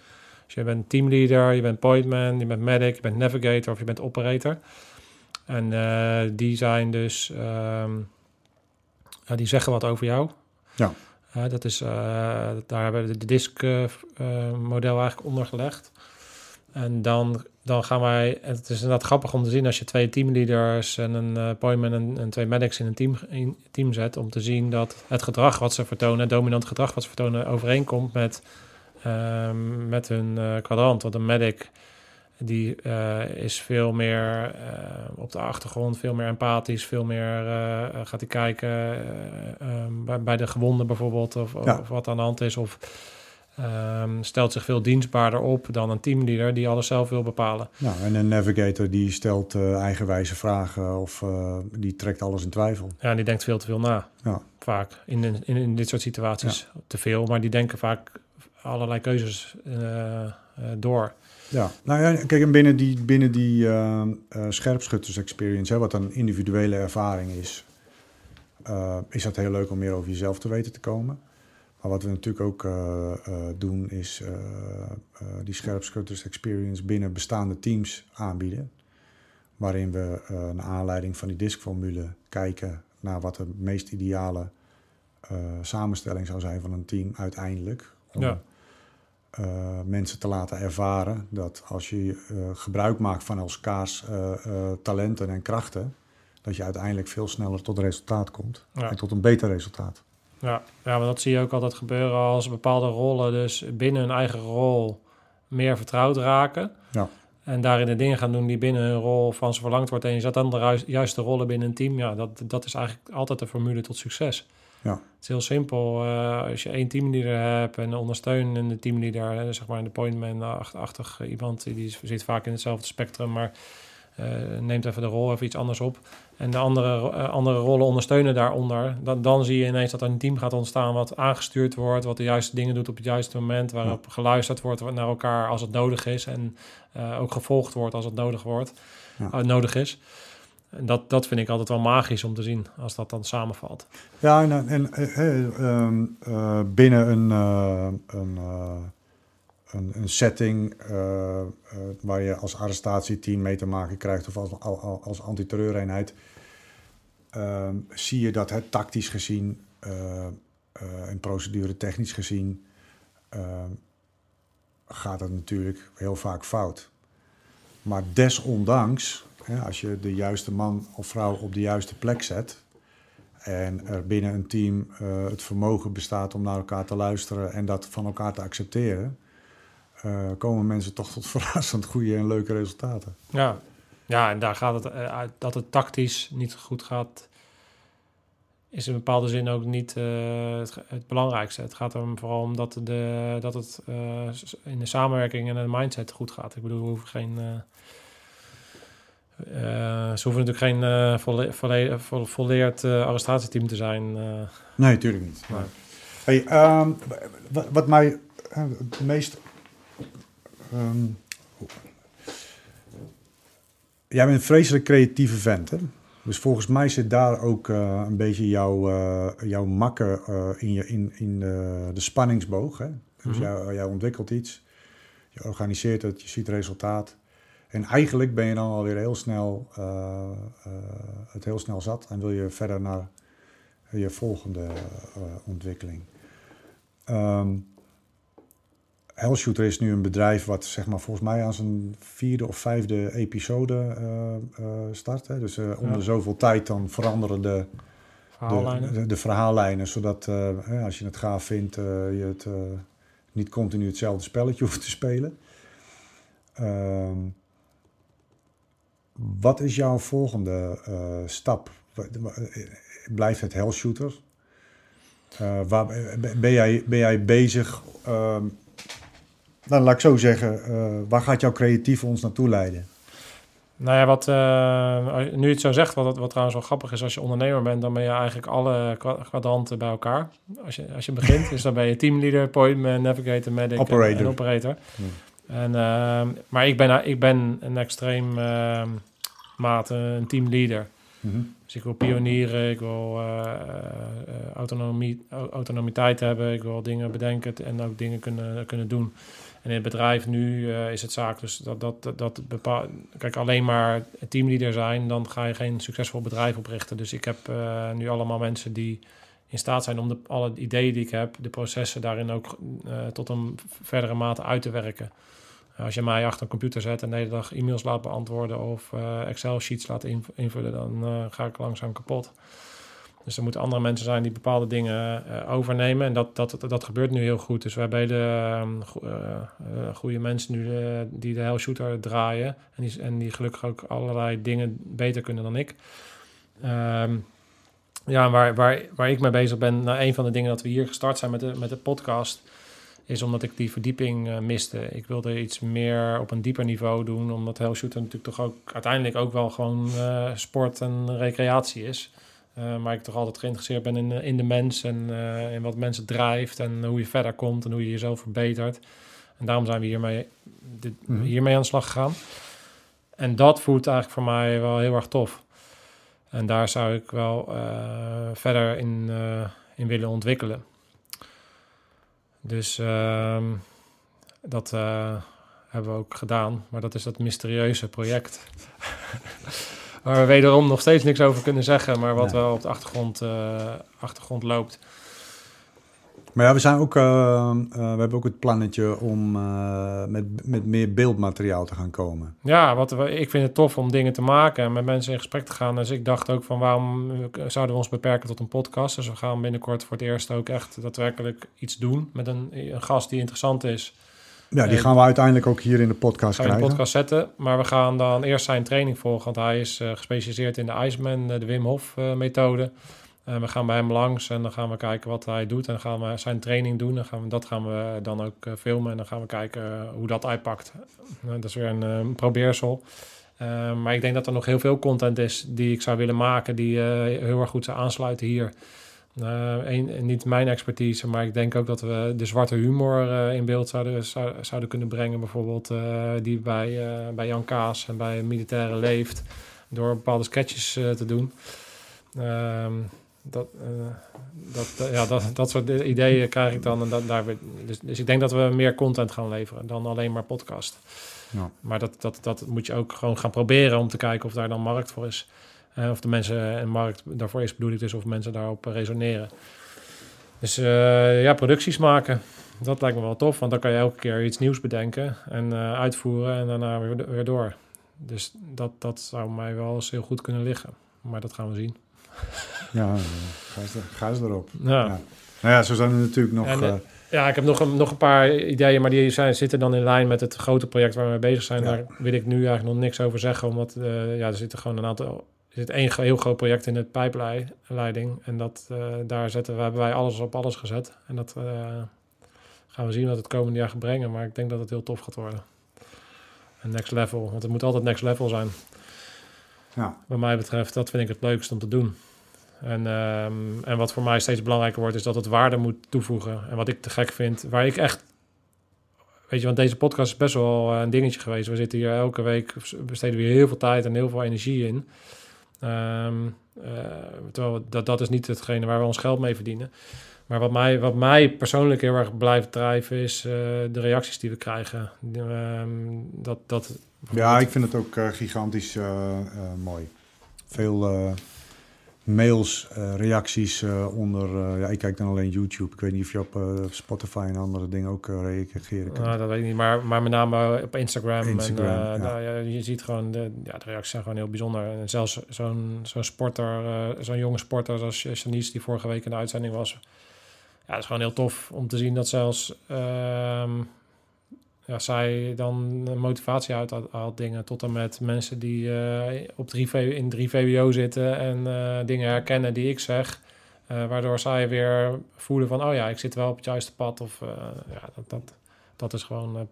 Dus je bent teamleader, je bent pointman, je bent medic, je bent navigator of je bent operator. En eh, die zijn dus, ehm, ja, die zeggen wat over jou.
Ja.
Ja, dat is, eh, daar hebben we de disk-model eigenlijk onder gelegd. En dan, dan gaan wij, het is inderdaad grappig om te zien als je twee teamleaders en een pointman en, en twee medics in een team, in team zet, om te zien dat het gedrag wat ze vertonen, het dominant gedrag wat ze vertonen, overeenkomt met, ehm, met hun eh, kwadrant. Want een medic die eh, is veel meer eh, op de achtergrond, veel meer empathisch, veel meer gaat hij kijken eh, ehm, bij, bij de gewonden bijvoorbeeld, of,
Ja.
of wat aan de hand is, of ehm, stelt zich veel dienstbaarder op dan een teamleader die alles zelf wil bepalen.
Ja, en een navigator die stelt eigenwijze vragen of die trekt alles in twijfel.
Ja, die denkt veel te veel na,
Ja.
vaak, in, in, in dit soort situaties. Te veel, maar die denken vaak allerlei keuzes eh, eh, door.
Ja, nou ja, kijk, en binnen die, binnen die eh, eh, scherpschutters experience, hè, wat een individuele ervaring is, is dat heel leuk om meer over jezelf te weten te komen. Maar wat we natuurlijk ook doen, is die scherpschutters experience binnen bestaande teams aanbieden. Waarin we uh, naar aanleiding van die diskformule kijken naar wat de meest ideale uh, samenstelling zou zijn van een team uiteindelijk. Om,
Ja.
Uh, mensen te laten ervaren dat als je uh, gebruik maakt van elkaars uh, talenten en krachten, dat je uiteindelijk veel sneller tot resultaat komt.
Ja.
En tot een beter resultaat.
Ja, ja, maar dat zie je ook altijd gebeuren als bepaalde rollen dus binnen hun eigen rol meer vertrouwd raken.
Ja.
En daarin de dingen gaan doen die binnen hun rol van ze verlangd wordt. En je zet dan de juiste, juiste rollen binnen een team. Ja, dat, dat is eigenlijk altijd de formule tot succes.
Ja.
Het is heel simpel. Uh, als je één teamleader hebt en ondersteunende teamleader, zeg maar de pointman-achtig iemand, die zit vaak in hetzelfde spectrum, maar uh, neemt even de rol even iets anders op. En de andere, uh, andere rollen ondersteunen daaronder. Dan, dan zie je ineens dat er een team gaat ontstaan wat aangestuurd wordt, wat de juiste dingen doet op het juiste moment, waarop ja. geluisterd wordt naar elkaar als het nodig is en ook gevolgd wordt als het nodig wordt, ja. nodig is. En dat, dat vind ik altijd wel magisch om te zien als dat dan samenvalt.
Ja, en, en uh, binnen een, een, een, een, setting waar je als arrestatieteam mee te maken krijgt of als, als, antiterreureenheid, zie je dat het tactisch gezien en procedure technisch gezien gaat het natuurlijk heel vaak fout. Maar desondanks als je de juiste man of vrouw op de juiste plek zet. En er binnen een team eh, het vermogen bestaat om naar elkaar te luisteren en dat van elkaar te accepteren. eh, komen mensen toch tot verrassend goede en leuke resultaten.
Ja, ja en daar gaat het eh, uit dat het tactisch niet goed gaat, is in bepaalde zin ook niet het, het belangrijkste. Het gaat er vooral om dat, de, dat het in de samenwerking en de mindset goed gaat. Ik bedoel, we hoeven geen. Eh, ze hoeven natuurlijk geen eh, volle, volle, vo- volleerd eh, arrestatieteam te zijn.
Nee, natuurlijk niet. Hey, ehm, wat, mij het meest. ehm, jij bent een vreselijk creatieve vent, hè? Dus volgens mij zit daar ook een beetje jouw, jouw makken eh, in, je, in, in de, de spanningsboog. Hè? Dus
Mhm.
jij, jij ontwikkelt iets, je organiseert het, je ziet resultaat. En eigenlijk ben je dan alweer heel snel, eh, eh, het heel snel zat en wil je verder naar je volgende eh, ontwikkeling. Ehm Hellshooter is nu een bedrijf wat zeg maar volgens mij aan zijn vierde of vijfde episode start. Hè? Dus
Ja.
de zoveel tijd dan veranderen de,
verhaallijnen.
de, de, de verhaallijnen, zodat als je het gaaf vindt, je het niet continu hetzelfde spelletje hoeft te spelen. Ehm, wat is jouw volgende eh, stap? Blijft het hellshooter? Eh, waar, ben, jij, ben jij bezig? ehm, nou, laat ik zo zeggen, eh, waar gaat jouw creatief ons naartoe leiden?
Nou ja, wat, nu je het zo zegt, wat, wat trouwens wel grappig is, als je ondernemer bent, dan ben je eigenlijk alle kwa- kwadranten bij elkaar. Als je, als je begint, dus dan ben je teamleader, pointman, navigator, medic en-
Operator.
en operator.
Hmm.
En, ehm, maar ik ben, ik ben een extreem ehm mate een teamleader.
Mhm.
Dus ik wil pionieren, ik wil eh, eh, autonomie, au- autonomiteit hebben, ik wil dingen bedenken en ook dingen kunnen, kunnen doen. En in het bedrijf nu eh, is het zaak dus dat, dat, dat, dat bepaal, kijk, alleen maar teamleader zijn, dan ga je geen succesvol bedrijf oprichten. Dus ik heb nu allemaal mensen die in staat zijn om de, alle ideeën die ik heb, de processen daarin ook eh, tot een verdere mate uit te werken. Als je mij achter een computer zet en de hele dag e-mails laat beantwoorden of eh, Excel-sheets laat inv- invullen, dan eh, ga ik langzaam kapot. Dus er moeten andere mensen zijn die bepaalde dingen eh, overnemen. En dat, dat, dat, gebeurt nu heel goed. Dus we hebben hele ehm, go- eh, eh, goede mensen nu eh, die de Hell Shooter draaien. En die, en die gelukkig ook allerlei dingen beter kunnen dan ik. Ehm, ja, waar, waar, waar ik mee bezig ben, nou, een van de dingen dat we hier gestart zijn met de, met de podcast, is omdat ik die verdieping eh, miste. Ik wilde iets meer op een dieper niveau doen, omdat Hell Shooter natuurlijk toch ook uiteindelijk ook wel gewoon eh, sport en recreatie is. Uh, maar ik toch altijd geïnteresseerd ben in, in de mens en in wat mensen drijft en hoe je verder komt en hoe je jezelf verbetert. En daarom zijn we hiermee, dit,
Mhm.
hiermee aan de slag gegaan. En dat voelt eigenlijk voor mij wel heel erg tof. En daar zou ik wel uh, verder in, uh, in willen ontwikkelen. Dus uh, dat uh, hebben we ook gedaan. Maar dat is dat mysterieuze project. waar we wederom nog steeds niks over kunnen zeggen. Maar wat wel op de achtergrond, achtergrond loopt.
Maar ja, we, zijn ook, uh, we hebben ook het plannetje om uh, met, met meer beeldmateriaal te gaan komen.
Ja, wat ik vind het tof om dingen te maken en met mensen in gesprek te gaan. Dus ik dacht ook van waarom zouden we ons beperken tot een podcast? Dus we gaan binnenkort voor het eerst ook echt daadwerkelijk iets doen met een, een gast die interessant is.
Ja, die gaan we uiteindelijk ook hier in de podcast
gaan we in
krijgen.
de podcast zetten. Maar we gaan dan eerst zijn training volgen, want hij is uh, gespecialiseerd in de Iceman, de Wim Hof uh, methode. We gaan bij hem langs en dan gaan we kijken wat hij doet. En dan gaan we zijn training doen. En gaan we, dat gaan we dan ook uh, filmen. En dan gaan we kijken uh, hoe dat uitpakt. dat is weer een uh, probeersel. Maar ik denk dat er nog heel veel content is die ik zou willen maken. Die heel erg goed zou aansluiten hier. Niet mijn expertise, maar ik denk ook dat we de zwarte humor in beeld zouden, zou, zouden kunnen brengen. Bijvoorbeeld die bij, bij Jan Kaas en bij Militaire leeft. Door bepaalde sketches te doen. Ehm, dat, uh, dat, ja, dat, dat soort ideeën krijg ik dan. En dat, daar, dus, dus ik denk dat we meer content gaan leveren dan alleen maar podcast.
Ja.
Maar dat, dat, dat moet je ook gewoon gaan proberen om te kijken of daar dan markt voor is. Uh, of de mensen een markt daarvoor is, bedoel ik dus, of mensen daarop resoneren. Dus uh, ja, producties maken. Dat lijkt me wel tof, want dan kan je elke keer iets nieuws bedenken en uh, uitvoeren en daarna weer, weer door. dus dat, dat zou mij wel eens heel goed kunnen liggen. Maar dat gaan we zien.
Ja, ga eens, er- erop.
Ja.
Ja. Nou ja, zo zijn er natuurlijk nog...
En, eh,
eh,
Ja, ik heb nog een, nog een paar ideeën, maar die zijn, zitten dan in lijn met het grote project waar we mee bezig zijn.
Ja.
Daar wil ik nu eigenlijk nog niks over zeggen, omdat eh, ja, er zitten gewoon een aantal. Er zit één heel groot project in het pijpleiding. En dat, daar zetten we, hebben wij alles op alles gezet. En dat gaan we zien wat het komende jaar gaat brengen. Maar ik denk dat het heel tof gaat worden. En next level, want het moet altijd next level zijn.
ja.
Wat mij betreft, dat vind ik het leukst om te doen. En, ehm, en wat voor mij steeds belangrijker wordt, is dat het waarde moet toevoegen. En wat ik te gek vind, waar ik echt. Weet je, want deze podcast is best wel eh, een dingetje geweest. We zitten hier elke week, besteden we heel veel tijd en heel veel energie in. Ehm, eh, terwijl dat, dat is niet hetgene waar we ons geld mee verdienen. Maar wat mij, wat mij persoonlijk heel erg blijft drijven, is eh, de reacties die we krijgen. Ehm, dat, dat,
ja, ik vind het ook gigantisch mooi. Veel mails, eh, reacties eh, onder... eh, ja, ik kijk dan alleen YouTube. Ik weet niet of je op Spotify en andere dingen ook reageren kan.
Nou, dat weet ik niet, maar, maar met name op Instagram.
Instagram,
en,
ja.
nou, ja, je ziet gewoon, de, ja, de reacties zijn gewoon heel bijzonder. En zelfs zo'n zo'n sporter, zo'n jonge sporter zoals Janice, die vorige week in de uitzending was. Ja, het is gewoon heel tof om te zien dat zelfs ja, zij dan motivatie uit haalt dingen. Tot en met mensen die eh, op 3 V, in 3 VWO zitten en eh, dingen herkennen die ik zeg. Eh, waardoor zij weer voelen van, oh ja, ik zit wel op het juiste pad. Of ja, dat, dat, dat is gewoon...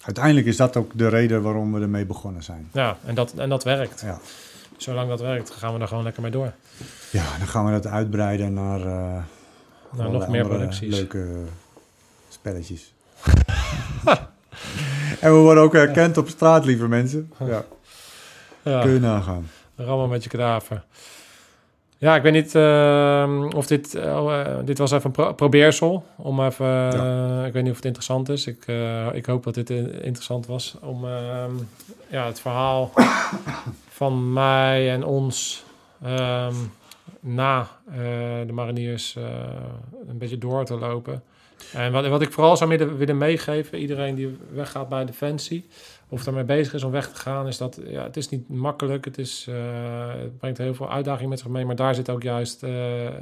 Uiteindelijk is dat ook de reden waarom we ermee begonnen zijn.
ja, en dat, en dat werkt.
Ja.
Zolang dat werkt, gaan we er gewoon lekker mee door.
Ja, dan gaan we dat uitbreiden naar allerlei
nog meer producties.
leuke spelletjes. en we worden ook herkend op straat, lieve mensen. Ja,
Ja,
kun je nagaan.
rammen met je kadaver. Ja, ik weet niet ehm, of dit... oh, eh, dit was even een pro- probeersel. Om even... eh, ik weet niet of het interessant is. Ik, eh, ik hoop dat dit eh, interessant was. Om ehm, ja, het verhaal van mij en ons... ehm, na eh, de mariniers eh, een beetje door te lopen. En wat, wat ik vooral zou willen, willen meegeven, iedereen die weggaat bij Defensie, of daarmee bezig is om weg te gaan, is dat ja, het is niet makkelijk. Het, is, eh, het brengt heel veel uitdagingen met zich mee, maar daar zit ook juist eh,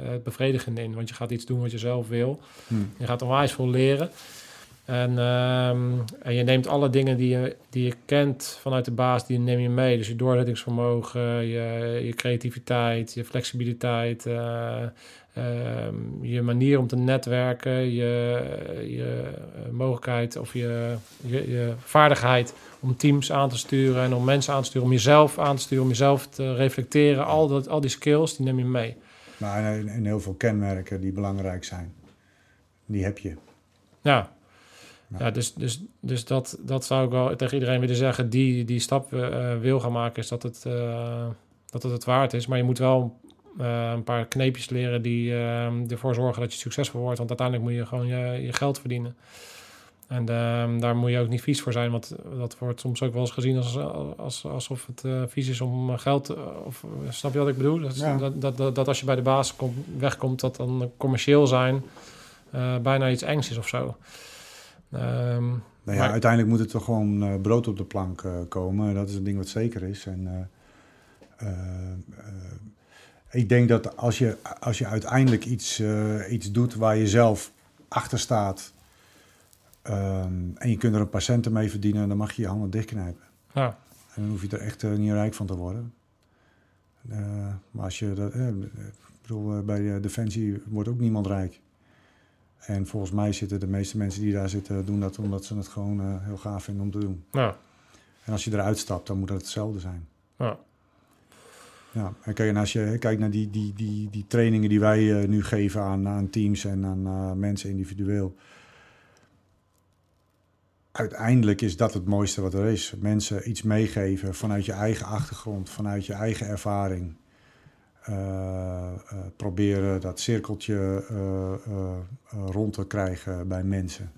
het bevredigende in. Want je gaat iets doen wat je zelf wil.
Hm.
Je gaat onwijs veel leren. En, ehm, en je neemt alle dingen die je, die je kent vanuit de baas, die neem je mee. Dus je doorzettingsvermogen, je, je creativiteit, je flexibiliteit, eh, ehm, je manier om te netwerken, je, je eh, mogelijkheid of je, je, je vaardigheid om teams aan te sturen en om mensen aan te sturen, om jezelf aan te sturen, om jezelf te reflecteren. Al, dat, al die skills, die neem je mee.
Maar en, en heel veel kenmerken die belangrijk zijn. Die heb je.
Ja,
Ja.
dus, dus, dus dat, dat zou ik wel tegen iedereen willen zeggen die die stap eh, wil gaan maken, is dat het, eh, dat het het waard is. Maar je moet wel eh, een paar kneepjes leren die ervoor zorgen dat je succesvol wordt. Want uiteindelijk moet je gewoon je, je geld verdienen. En daar moet je ook niet vies voor zijn, want dat wordt soms ook wel eens gezien als, als, alsof het vies is om geld. of, snap je wat ik bedoel? Dat,
Ja.
dat, dat, dat, dat als je bij de baas komt, wegkomt, dat dan commercieel zijn bijna iets engs is of zo. Ehm,
Nou ja,
Maar-
uiteindelijk moet er toch gewoon eh, brood op de plank eh, komen. Dat is een ding wat zeker is. En, eh, ik denk dat als je, als je uiteindelijk iets, iets doet waar je zelf achter staat... ehm, en je kunt er een paar centen mee verdienen... dan mag je je handen dichtknijpen.
ja,
En dan hoef je er echt niet rijk van te worden. Maar als je dat... ik bedoel, bij Defensie wordt ook niemand rijk. En volgens mij zitten de meeste mensen die daar zitten... doen dat omdat ze het gewoon eh, heel gaaf vinden om te doen.
ja,
En als je eruit stapt, dan moet dat hetzelfde zijn.
ja.
Ja, en kijk, en als je kijkt naar die, die, die, die trainingen die wij eh, nu geven aan, aan teams en aan eh, mensen individueel. Uiteindelijk is dat het mooiste wat er is. Mensen iets meegeven vanuit je eigen achtergrond, vanuit je eigen ervaring. Eh, eh, proberen dat cirkeltje eh, rond te krijgen bij mensen.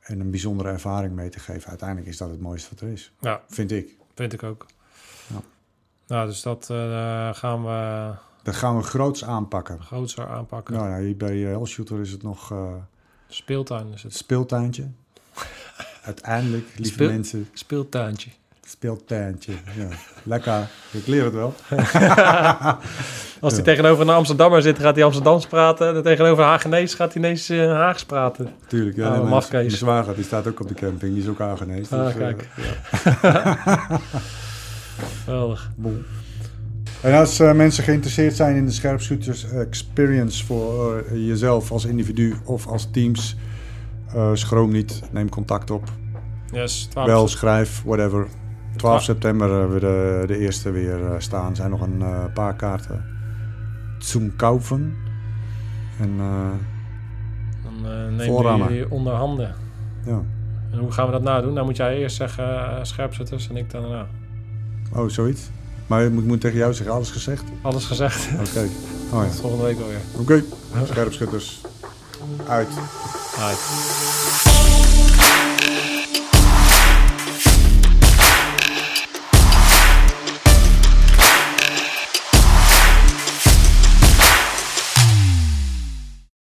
En een bijzondere ervaring mee te geven. Uiteindelijk is dat het mooiste wat er is,
ja,
vind ik.
vind ik ook.
Ja.
Nou, dus dat gaan we
Dat gaan we groots aanpakken.
grootser aanpakken.
Nou ja, hier bij Hellshooter is het nog
Speeltuin is
het
het.
speeltuintje. uiteindelijk, lieve
Speel-
mensen,
Speeltuintje.
Speeltuintje. Ja. Lekker, ik leer het wel.
Als hij tegenover een Amsterdammer zit, gaat hij Amsterdams praten. En tegenover een Hagenees gaat hij ineens eh, Haags praten.
Tuurlijk, ja.
Oh,
nee, mijn- zwager, die staat ook op de camping. Die is ook aangenees.
Ah,
dus, eh,
kijk. Geweldig.
En als eh, mensen geïnteresseerd zijn in de scherpschutters experience voor jezelf als individu of als teams, schroom niet. Neem contact op.
Yes, 12
Bel, schrijf, whatever. 12
Ah.
september hebben we de, de eerste weer eh, staan. Er zijn nog een eh, paar kaarten zum kaufen. En eh,
Dan eh we jullie onder handen.
ja.
En hoe gaan we dat nou doen? Nou moet jij eerst zeggen eh, scherpzetters en ik dan daarna.
Oh, zoiets. Maar ik moet, tegen jou zeggen, alles gezegd?
Alles gezegd.
Oké. Oh ja.
Volgende week alweer.
Oké. Scherpschutters. Uit.
Uit.